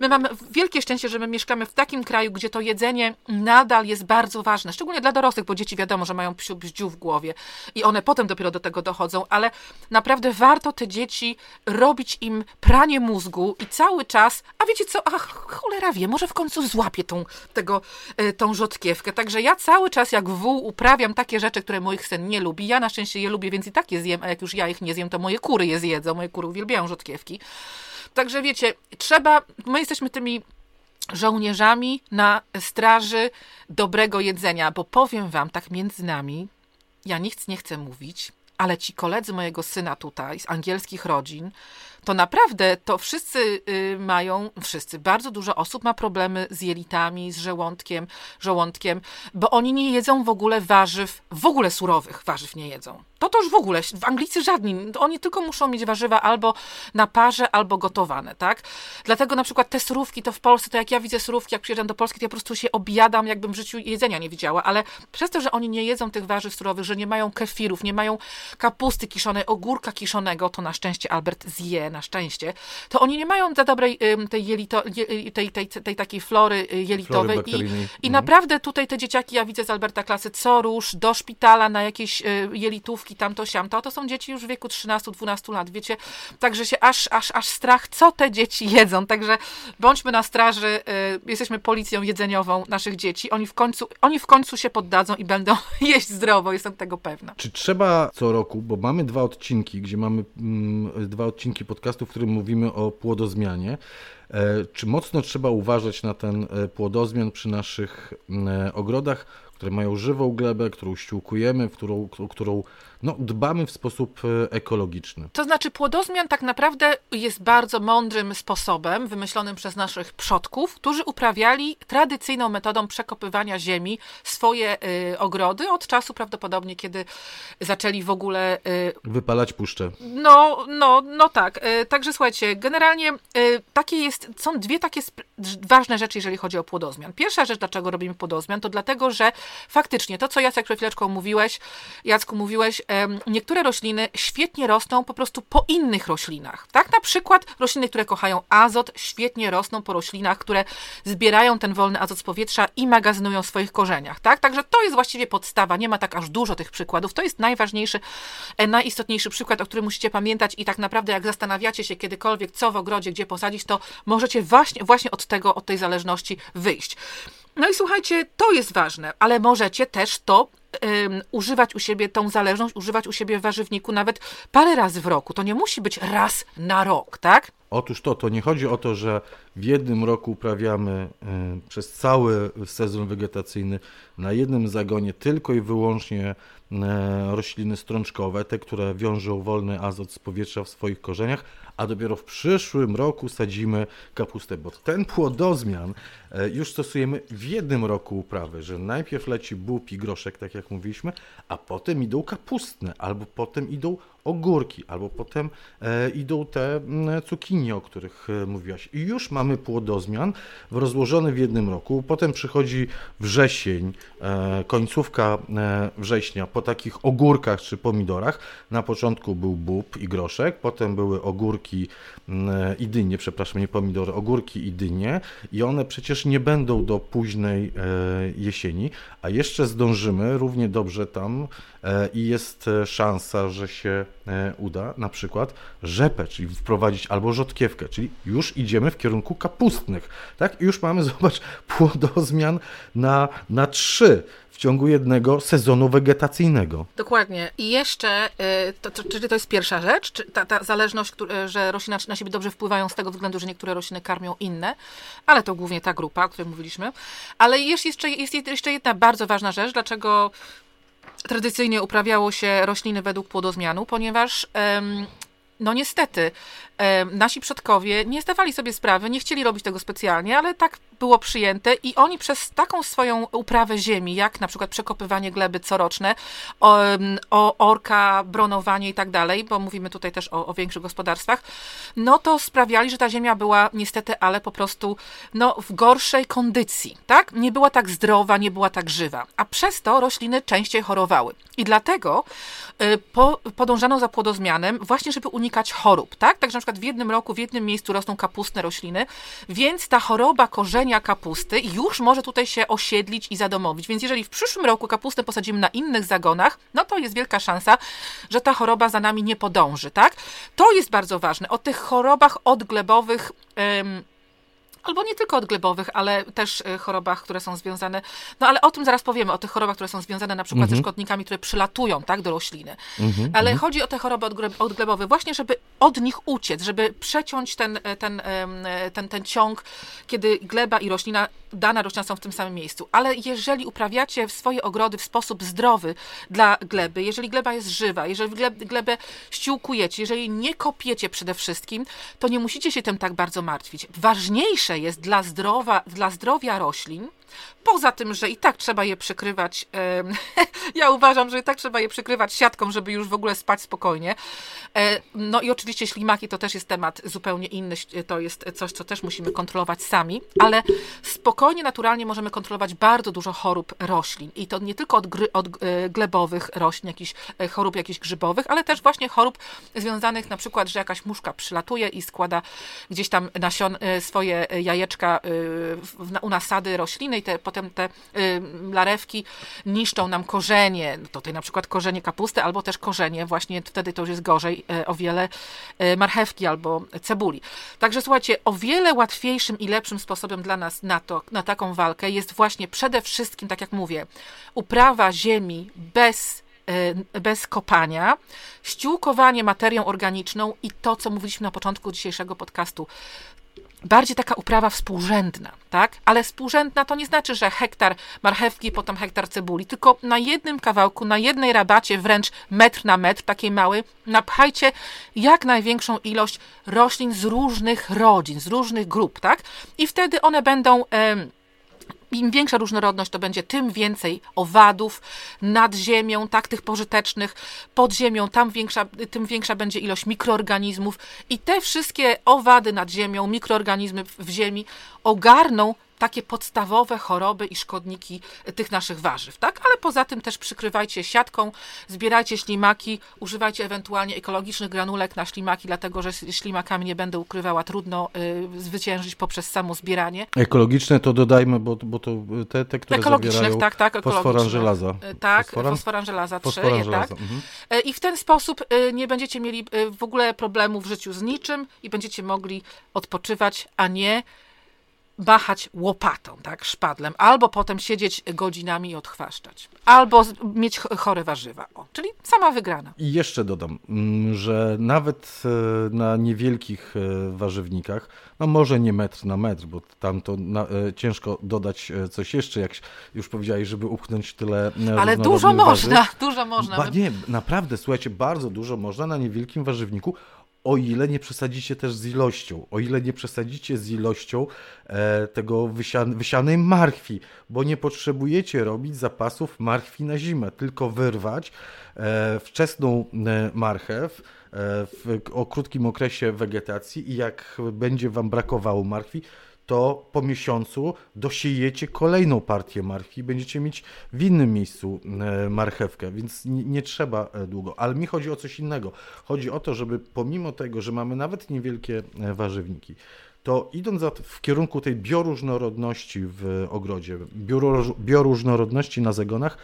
My mamy wielkie szczęście, że my mieszkamy w takim kraju, gdzie to jedzenie nadal jest bardzo ważne. Szczególnie dla dorosłych, bo dzieci wiadomo, że mają psiu bździu w głowie i one potem dopiero do tego dochodzą, ale naprawdę warto te dzieci robić im pranie mózgu i cały czas, a wiecie co, ach, cholera wie, może w końcu złapię tą, tego, e, tą rzodkiewkę. Także ja cały czas jak wół uprawiam takie rzeczy, które moich syn nie lubi. Ja na szczęście je lubię, więc i tak je zjem, a jak już ja ich nie zjem, to moje kury je zjedzą. Moje kury uwielbiają rzodkiewki. Także wiecie, trzeba, my jesteśmy tymi żołnierzami na straży dobrego jedzenia, bo powiem wam tak między nami, ja nic nie chcę mówić, ale ci koledzy mojego syna tutaj, z angielskich rodzin, to naprawdę to wszyscy y, mają, wszyscy, bardzo dużo osób ma problemy z jelitami, z żołądkiem, żołądkiem, bo oni nie jedzą w ogóle warzyw, w ogóle surowych warzyw nie jedzą. To to już w ogóle, w Anglicy żadni, oni tylko muszą mieć warzywa albo na parze, albo gotowane, tak? Dlatego na przykład te surówki, to w Polsce, to jak ja widzę surówki, jak przyjeżdżam do Polski, to ja po prostu się objadam, jakbym w życiu jedzenia nie widziała, ale przez to, że oni nie jedzą tych warzyw surowych, że nie mają kefirów, nie mają kapusty kiszonej, ogórka kiszonego, to na szczęście Albert zje, na szczęście, to oni nie mają za dobrej tej, jelito, tej, tej, tej, tej takiej flory y, jelitowej flory i, i mhm. naprawdę tutaj te dzieciaki, ja widzę z Alberta klasy co róż do szpitala na jakieś y, jelitówki, tamto, siamto, to są dzieci już w wieku 13-12 lat, wiecie, także się aż, aż, aż strach, co te dzieci jedzą, także bądźmy na straży, y, jesteśmy policją jedzeniową naszych dzieci, oni w końcu, oni w końcu się poddadzą i będą jeść zdrowo, jestem tego pewna. Czy trzeba co roku, bo mamy dwa odcinki, gdzie mamy mm, dwa odcinki podcastu, w którym mówimy o płodozmianie, e, czy mocno trzeba uważać na ten e, płodozmian przy naszych mm, ogrodach, które mają żywą glebę, którą ściółkujemy, którą, którą no, dbamy w sposób e, ekologiczny. To znaczy, płodozmian tak naprawdę jest bardzo mądrym sposobem, wymyślonym przez naszych przodków, którzy uprawiali tradycyjną metodą przekopywania ziemi swoje y, ogrody od czasu prawdopodobnie, kiedy zaczęli w ogóle. Y, Wypalać puszczę. No, no, no tak. Y, także słuchajcie, generalnie takie jest, są dwie takie ważne rzeczy, jeżeli chodzi o płodozmian. Pierwsza rzecz, dlaczego robimy płodozmian, to dlatego, że faktycznie to, co Jacek przed chwileczką mówiłeś, Jacku mówiłeś, niektóre rośliny świetnie rosną po prostu po innych roślinach. Tak, na przykład rośliny, które kochają azot, świetnie rosną po roślinach, które zbierają ten wolny azot z powietrza i magazynują w swoich korzeniach. Tak, także to jest właściwie podstawa. Nie ma tak aż dużo tych przykładów. To jest najważniejszy, e, najistotniejszy przykład, o którym musicie pamiętać i tak naprawdę jak zastanawiacie się kiedykolwiek, co w ogrodzie, gdzie posadzić, to możecie właśnie, właśnie od tego, od tej zależności wyjść. No i słuchajcie, to jest ważne, ale możecie też to um, używać u siebie, tą zależność, używać u siebie w warzywniku nawet parę razy w roku. To nie musi być raz na rok, tak? Otóż to, to nie chodzi o to, że w jednym roku uprawiamy y, przez cały sezon wegetacyjny na jednym zagonie tylko i wyłącznie y, rośliny strączkowe, te, które wiążą wolny azot z powietrza w swoich korzeniach, a dopiero w przyszłym roku sadzimy kapustę, bo ten płodozmian już stosujemy w jednym roku uprawy, że najpierw leci bób i groszek, tak jak mówiliśmy, a potem idą kapustne, albo potem idą ogórki, albo potem e, idą te cukinie, o których e, mówiłaś. I już mamy płodozmian rozłożony w jednym roku. Potem przychodzi wrzesień, e, końcówka e, września po takich ogórkach czy pomidorach. Na początku był bób i groszek, potem były ogórki e, i dynie, przepraszam, nie pomidory, ogórki i dynie i one przecież nie będą do późnej e, jesieni, a jeszcze zdążymy równie dobrze tam E, i jest e, szansa, że się uda na przykład rzepę, czyli wprowadzić albo rzodkiewkę, czyli już idziemy w kierunku kapustnych, tak? I już mamy, zobacz, płodozmian na, na trzy w ciągu jednego sezonu wegetacyjnego. Dokładnie. I jeszcze, to, to, czyli to jest pierwsza rzecz, czy ta, ta zależność, że rośliny na siebie dobrze wpływają z tego względu, że niektóre rośliny karmią inne, ale to głównie ta grupa, o której mówiliśmy. Ale jeszcze, jest jeszcze jedna bardzo ważna rzecz, dlaczego tradycyjnie uprawiało się rośliny według płodozmianu, ponieważ no niestety, nasi przodkowie nie zdawali sobie sprawy, nie chcieli robić tego specjalnie, ale tak było przyjęte i oni przez taką swoją uprawę ziemi, jak na przykład przekopywanie gleby coroczne, o, o orka, bronowanie i tak dalej, bo mówimy tutaj też o, o, większych gospodarstwach, no to sprawiali, że ta ziemia była niestety, ale po prostu no, w gorszej kondycji, tak? Nie była tak zdrowa, nie była tak żywa, a przez to rośliny częściej chorowały. I dlatego y, po, podążano za płodozmianem właśnie, żeby unikać chorób, tak? Także przykład w jednym roku, w jednym miejscu rosną kapustne rośliny, więc ta choroba korzenia kapusty już może tutaj się osiedlić i zadomowić. Więc jeżeli w przyszłym roku kapustę posadzimy na innych zagonach, no to jest wielka szansa, że ta choroba za nami nie podąży, tak? To jest bardzo ważne. O tych chorobach odglebowych. Ym, albo nie tylko od glebowych, ale też e, chorobach, które są związane, no ale o tym zaraz powiemy, o tych chorobach, które są związane na przykład mhm. ze szkodnikami, które przylatują, tak, do rośliny. Mhm, ale mhm. chodzi o te choroby odglebowe właśnie, żeby od nich uciec, żeby przeciąć ten, e, ten, ten, ten ciąg, kiedy gleba i roślina, dana roślina są w tym samym miejscu. Ale jeżeli uprawiacie swoje ogrody w sposób zdrowy dla gleby, jeżeli gleba jest żywa, jeżeli glebę ściółkujecie, jeżeli nie kopiecie przede wszystkim, to nie musicie się tym tak bardzo martwić. Ważniejsze jest dla, zdrowa, dla zdrowia roślin, Poza tym, że i tak trzeba je przykrywać, ja uważam, że i tak trzeba je przykrywać siatką, żeby już w ogóle spać spokojnie. E, no i oczywiście ślimaki to też jest temat zupełnie inny, to jest coś, co też musimy kontrolować sami, ale spokojnie, naturalnie możemy kontrolować bardzo dużo chorób roślin i to nie tylko od, gry, od e, glebowych roślin, jakichś e, chorób jakichś grzybowych, ale też właśnie chorób związanych na przykład, że jakaś muszka przylatuje i składa gdzieś tam nasion, swoje jajeczka u nasady rośliny te, potem te y, larewki niszczą nam korzenie, tutaj na przykład korzenie kapusty, albo też korzenie, właśnie wtedy to już jest gorzej, y, o wiele y, marchewki albo cebuli. Także słuchajcie, o wiele łatwiejszym i lepszym sposobem dla nas na, to, na taką walkę jest właśnie przede wszystkim, tak jak mówię, uprawa ziemi bez bez kopania, ściółkowanie materią organiczną i to, co mówiliśmy na początku dzisiejszego podcastu, bardziej taka uprawa współrzędna, tak? Ale współrzędna to nie znaczy, że hektar marchewki, potem hektar cebuli, tylko na jednym kawałku, na jednej rabacie, wręcz metr na metr, takiej mały, napchajcie jak największą ilość roślin z różnych rodzin, z różnych grup, tak? I wtedy one będą im większa różnorodność to będzie, tym więcej owadów nad ziemią, tak, tych pożytecznych, pod ziemią, tam większa, tym większa będzie ilość mikroorganizmów. I te wszystkie owady nad ziemią, mikroorganizmy w ziemi ogarną takie podstawowe choroby i szkodniki tych naszych warzyw, tak? Ale poza tym też przykrywajcie siatką, zbierajcie ślimaki, używajcie ewentualnie ekologicznych granulek na ślimaki, dlatego że ślimakami nie będę ukrywała, trudno y, zwyciężyć poprzez samo zbieranie. Ekologiczne to dodajmy, bo, bo to te, te które Ekologicznych, tak, tak, fosforan żelaza. Y, tak, fosforan, fosforan żelaza 3, fosforan żelaza. tak. Mhm. Y, I w ten sposób y, nie będziecie mieli w ogóle problemu w życiu z niczym i będziecie mogli odpoczywać, a nie machać łopatą, tak, szpadlem, albo potem siedzieć godzinami i odchwaszczać, albo mieć chore warzywa. O, czyli sama wygrana. I jeszcze dodam, mm, że nawet e, na niewielkich e, warzywnikach, no może nie metr na metr, bo tam to na, e, ciężko dodać coś jeszcze, jak już powiedziałeś, żeby upchnąć tyle Ale dużo można, dużo można. Ba, nie, naprawdę, słuchajcie, bardzo dużo można na niewielkim warzywniku, o ile nie przesadzicie też z ilością, o ile nie przesadzicie z ilością e, tego wysian wysianej marchwi, bo nie potrzebujecie robić zapasów marchwi na zimę, tylko wyrwać e, wczesną e, marchew, e, w, o krótkim okresie wegetacji i jak będzie Wam brakowało marchwi, to po miesiącu dosiejecie kolejną partię marchwi, będziecie mieć w innym miejscu e, marchewkę, więc nie, nie, trzeba e, długo. Ale mi chodzi o coś innego. Chodzi o to, żeby pomimo tego, że mamy nawet niewielkie e, warzywniki, to idąc w kierunku tej bioróżnorodności w ogrodzie, bioróżnorodności na zagonach,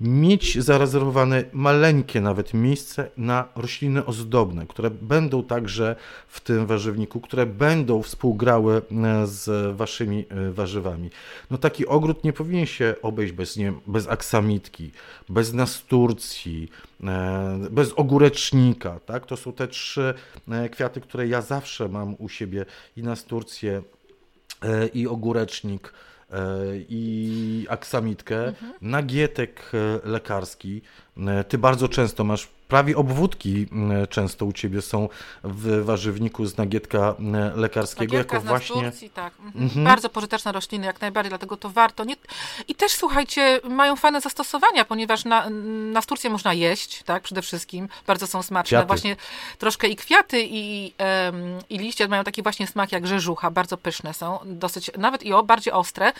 mieć zarezerwowane maleńkie nawet miejsce na rośliny ozdobne, które będą także w tym warzywniku, które będą współgrały e, z waszymi e, warzywami. No taki ogród nie powinien się obejść bez, nie, bez aksamitki, bez nasturcji, e, bez ogórecznika, tak? To są te trzy kwiaty, które ja zawsze mam u siebie i nasturcję i ogórecznik i aksamitkę, mhm. nagietek e, lekarski. E, ty bardzo często masz prawie obwódki często u ciebie są w warzywniku z nagietka lekarskiego Nagietka jako właśnie Turcji, tak. Mhm. Mhm. Bardzo pożyteczne rośliny, jak najbardziej, dlatego to warto. Nie... I też słuchajcie, mają fajne zastosowania, ponieważ na, na Sturcję można jeść, tak, przede wszystkim. Bardzo są smaczne. Kwiaty. Właśnie troszkę i kwiaty, i, i liście mają taki właśnie smak jak rzeżucha, bardzo pyszne są, dosyć, nawet i o, bardziej ostre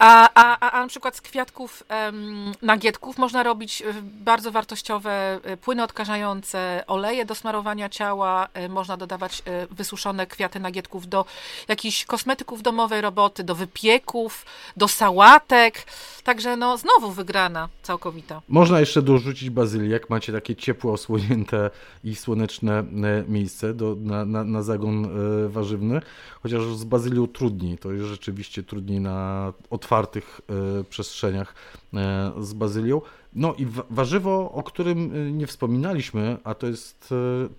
A, a, a na przykład z kwiatków um, nagietków można robić e, bardzo wartościowe e, płyny odkażające, oleje do smarowania ciała, e, można dodawać wysuszone kwiaty nagietków do jakichś kosmetyków domowej roboty, do wypieków, do sałatek. Także no znowu wygrana całkowita. Można jeszcze dorzucić bazylię, jak macie takie ciepło, osłonięte i słoneczne miejsce do, na, na, na zagon warzywny, chociaż z bazylią trudniej, to jest rzeczywiście trudniej na otwartych e, przestrzeniach e, z bazylią. No i warzywo, o którym e, nie wspominaliśmy, a to jest,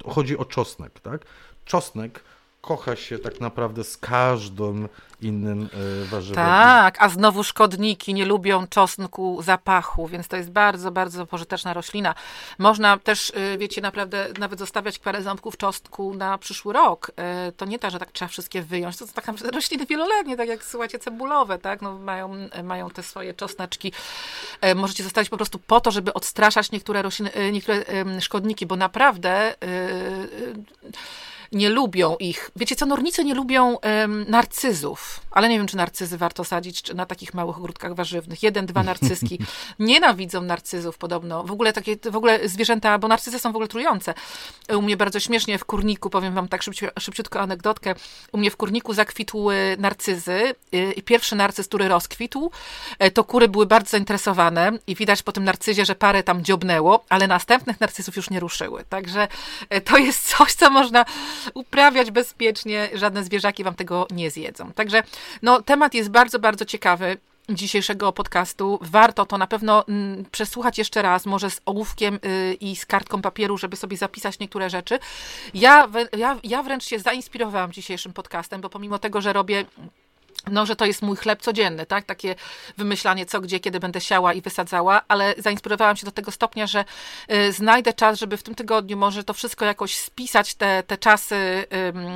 chodzi o czosnek, tak? Czosnek kocha się tak naprawdę z każdym innym e, warzywem. Tak, a znowu szkodniki nie lubią czosnku zapachu, więc to jest bardzo, bardzo pożyteczna roślina. Można też, e, wiecie, naprawdę nawet zostawiać parę ząbków czosnku na przyszły rok. E, to nie tak, że tak trzeba wszystkie wyjąć. To są tak rośliny wieloletnie, tak jak, słuchajcie, cebulowe, tak? No, mają, mają te swoje czosnaczki. Możecie zostawić po prostu po to, żeby odstraszać niektóre rośliny, niektóre szkodniki, bo naprawdę nie lubią ich. Wiecie co, nornice nie lubią narcyzów, ale nie wiem, czy narcyzy warto sadzić czy na takich małych ogródkach warzywnych. Jeden, dwa narcyzki. Nienawidzą narcyzów podobno. W ogóle takie, w ogóle zwierzęta, bo narcyzy są w ogóle trujące. U mnie bardzo śmiesznie w kurniku, powiem wam tak szybciutko anegdotkę, u mnie w kurniku zakwitły narcyzy y, i pierwszy narcyz, który rozkwitł, y, to kury były bardzo zainteresowane i widać po tym narcyzie, że parę tam dziobnęło, ale następnych narcyzów już nie ruszyły. Także y, to jest coś, co można uprawiać bezpiecznie, żadne zwierzaki wam tego nie zjedzą. Także no, temat jest bardzo, bardzo ciekawy dzisiejszego podcastu. Warto to na pewno mm, przesłuchać jeszcze raz, może z ołówkiem y, i z kartką papieru, żeby sobie zapisać niektóre rzeczy. Ja, ja, ja wręcz się zainspirowałam dzisiejszym podcastem, bo pomimo tego, że robię no, że to jest mój chleb codzienny, tak? Takie wymyślanie, co, gdzie, kiedy będę siała i wysadzała, ale zainspirowałam się do tego stopnia, że y, znajdę czas, żeby w tym tygodniu może to wszystko jakoś spisać, te, te czasy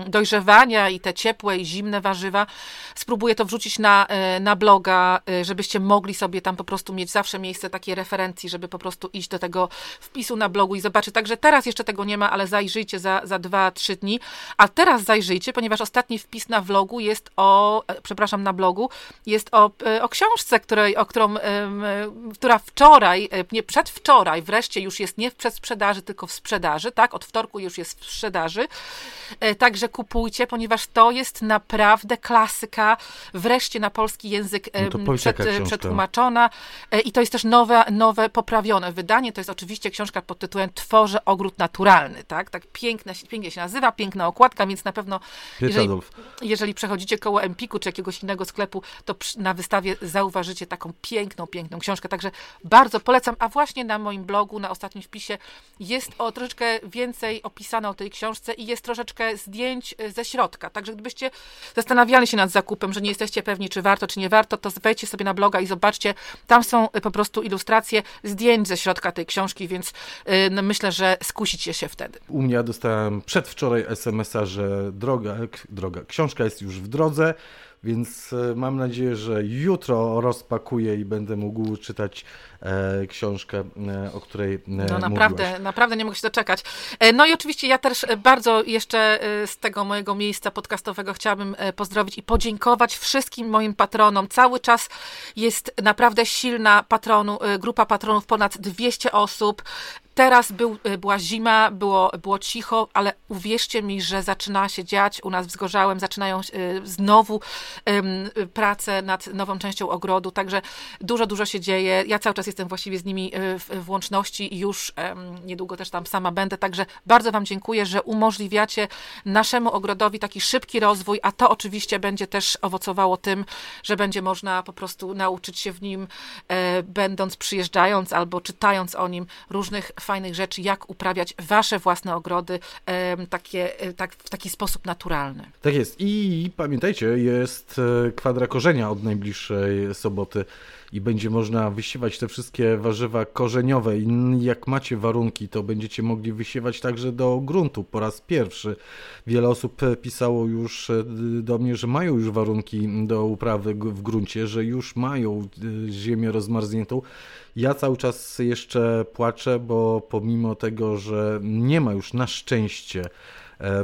dojrzewania i te ciepłe i zimne warzywa. Spróbuję to wrzucić na, y, na bloga, y, żebyście mogli sobie tam po prostu mieć zawsze miejsce takiej referencji, żeby po prostu iść do tego wpisu na blogu i zobaczyć. Także teraz jeszcze tego nie ma, ale zajrzyjcie za, za dwa, trzy dni. A teraz zajrzyjcie, ponieważ ostatni wpis na vlogu jest o, przepraszam, na blogu, jest o, e, o książce, której, o którą, która wczoraj, e, nie przedwczoraj, wreszcie już jest nie w przedsprzedaży, tylko w sprzedaży, tak? Od wtorku już jest w sprzedaży. E, także kupujcie, ponieważ to jest naprawdę klasyka, wreszcie na polski język no przed, przetłumaczona. I to jest też nowe, nowe, poprawione wydanie. To jest oczywiście książka pod tytułem Tworzę ogród naturalny, tak? Tak piękne, pięknie się nazywa, piękna okładka, więc na pewno jeżeli, jeżeli przechodzicie koło Empiku czy jakiegoś innego sklepu, to na wystawie zauważycie taką piękną, piękną książkę. Także bardzo polecam. A właśnie na moim blogu, na ostatnim wpisie jest o troszeczkę więcej opisane o tej książce i jest troszeczkę zdjęć e, ze środka. Także gdybyście zastanawiali się nad zakupem, że nie jesteście pewni, czy warto, czy nie warto, to wejdźcie sobie na bloga i zobaczcie. Tam są e, po prostu ilustracje zdjęć ze środka tej książki, więc e, no, myślę, że skusicie się wtedy. U mnie dostałem przedwczoraj SMS-a, że droga, droga, książka jest już w drodze. Więc e, mam nadzieję, że jutro rozpakuję i będę mógł czytać e, książkę, e, o której No naprawdę, mówiłaś. naprawdę nie mogę się doczekać. No i oczywiście ja też bardzo jeszcze z tego mojego miejsca podcastowego chciałabym pozdrowić i podziękować wszystkim moim patronom. Cały czas jest naprawdę silna patronu, grupa patronów, ponad 200 osób. Teraz był, y, była zima, było, było cicho, ale uwierzcie mi, że zaczyna się dziać u nas w Zgorzałem, zaczynają y, znowu prace nad nową częścią ogrodu, także dużo, dużo się dzieje. Ja cały czas jestem właściwie z nimi y, w, w łączności i już niedługo też tam sama będę, także bardzo Wam dziękuję, że umożliwiacie naszemu ogrodowi taki szybki rozwój, a to oczywiście będzie też owocowało tym, że będzie można po prostu nauczyć się w nim, e, będąc przyjeżdżając albo czytając o nim różnych fajnych rzeczy, jak uprawiać wasze własne ogrody takie, e, tak, w taki sposób naturalny. Tak jest. I pamiętajcie, jest e, kwadra korzenia od najbliższej soboty i będzie można wysiewać te wszystkie warzywa korzeniowe i jak macie warunki, to będziecie mogli wysiewać także do gruntu po raz pierwszy. Wiele osób pisało już e, do mnie, że mają już warunki do uprawy w gruncie, że już mają ziemię rozmarzniętą ja cały czas jeszcze płaczę, bo pomimo tego, że nie ma już na szczęście e,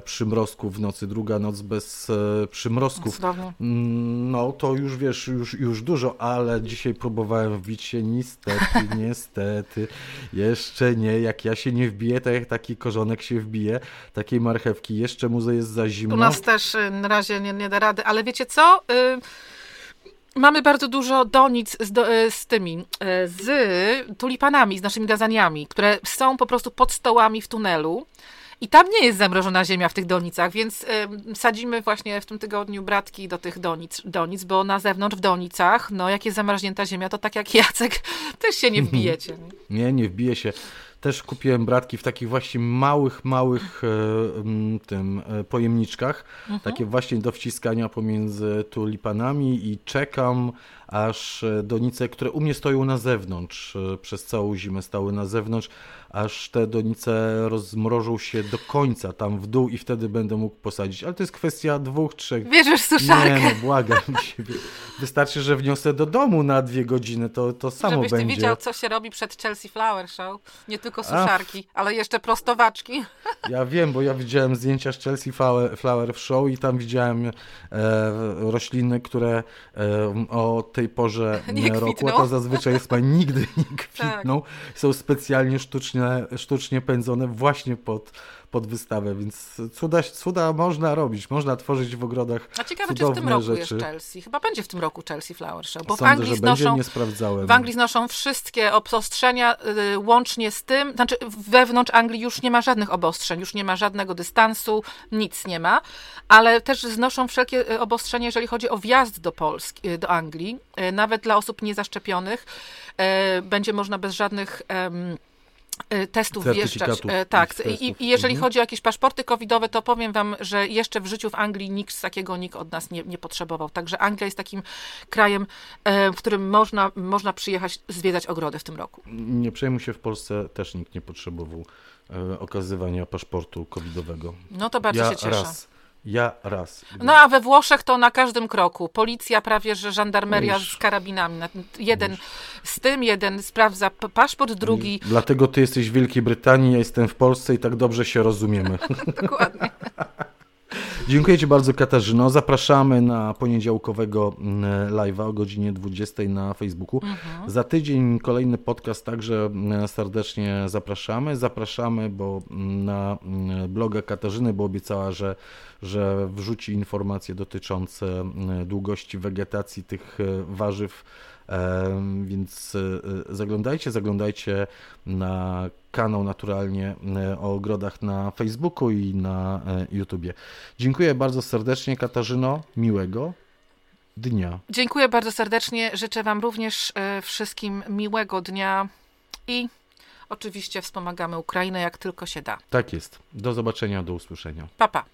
przymrozków w nocy, druga noc bez e, przymrozków. Cudownie. Mm, No to już wiesz, już, już dużo, ale dzisiaj próbowałem wbić się niestety, niestety, jeszcze nie. Jak ja się nie wbiję, tak jak taki korzonek się wbije, takiej marchewki, jeszcze muze jest za zimno. U nas też y, na razie nie, nie da rady, ale wiecie co? Y, Mamy bardzo dużo donic z, do, y, z tymi, y, z tulipanami, z naszymi gazaniami, które są po prostu pod stołami w tunelu. I tam nie jest zamrożona ziemia w tych donicach, więc y, sadzimy właśnie w tym tygodniu bratki do tych donic, donic, bo na zewnątrz w donicach, no jak jest zamarznięta ziemia, to tak jak Jacek, też się nie wbijecie. Nie, nie wbije się. Też kupiłem bratki w takich właśnie małych, małych e, tym e, pojemniczkach, takie właśnie do wciskania pomiędzy tulipanami i czekam, aż e, donice, które u mnie stoją na zewnątrz, e, przez całą zimę stały na zewnątrz, aż te donice rozmrożą się do końca tam w dół i wtedy będę mógł posadzić. Ale to jest kwestia dwóch, trzech Bierzesz suszarkę, Nie, no błagam cię. Wystarczy, że wniosę do domu na dwie godziny, to, to samo żebyś będzie. widział, co się robi przed Chelsea Flower Show. Nie tylko suszarki, ale jeszcze prostowaczki. Ja wiem, bo ja widziałem zdjęcia z Chelsea Flower, Show i tam widziałem e, rośliny, które e, o tej porze roku, a to zazwyczaj jest pan nigdy nie kwitną, są specjalnie sztucznie, sztucznie pędzone właśnie pod, pod wystawę, więc cuda, cuda można robić, można tworzyć w ogrodach A ciekawe, czy w tym roku rzeczy. jest Chelsea. Chyba będzie w tym roku Chelsea Flower Show, bo w Sądzę, Anglii że będzie, znoszą... W Anglii znoszą wszystkie obostrzenia y, łącznie z tym, znaczy wewnątrz Anglii już nie ma żadnych obostrzeń, już nie ma żadnego dystansu, nic nie ma, ale też znoszą wszelkie y, obostrzenia, jeżeli chodzi o wjazd do Polski, y, do Anglii, nawet dla osób niezaszczepionych. Będzie można bez żadnych testów wjeżdżać. E, Tak, i testów. I, i jeżeli Mhm. chodzi o jakieś paszporty covidowe, to powiem wam, że jeszcze w życiu w Anglii nikt takiego nikt od nas nie, nie potrzebował. Także Anglia jest takim krajem, e, w którym można, można przyjechać zwiedzać ogrody w tym roku. Nie przejmuj się, w Polsce też nikt nie potrzebował e, okazywania paszportu covidowego. No to bardzo ja się cieszę. raz. Ja raz. No a we Włoszech to na każdym kroku. Policja prawie, że żandarmeria z karabinami. Na- Jeden z tym, jeden sprawdza paszport, drugi... Dlatego ty jesteś w Wielkiej Brytanii, ja jestem w Polsce i tak dobrze się rozumiemy. Dokładnie. Dziękuję Ci bardzo Katarzyno. Zapraszamy na poniedziałkowego mm, live'a o godzinie 20 na Facebooku. Mhm. Za tydzień kolejny podcast także mm, serdecznie zapraszamy. Zapraszamy, bo mm, na bloga Katarzyny, bo obiecała, że, że wrzuci informacje dotyczące długości wegetacji tych e, warzyw. Więc e, zaglądajcie, zaglądajcie na kanał naturalnie e, o ogrodach na Facebooku i na e, YouTubie. Dziękuję bardzo serdecznie Katarzyno, miłego dnia. Dziękuję bardzo serdecznie. Życzę wam również wszystkim miłego dnia i oczywiście wspomagamy Ukrainę jak tylko się da. Tak jest. Do zobaczenia, do usłyszenia. Pa, pa.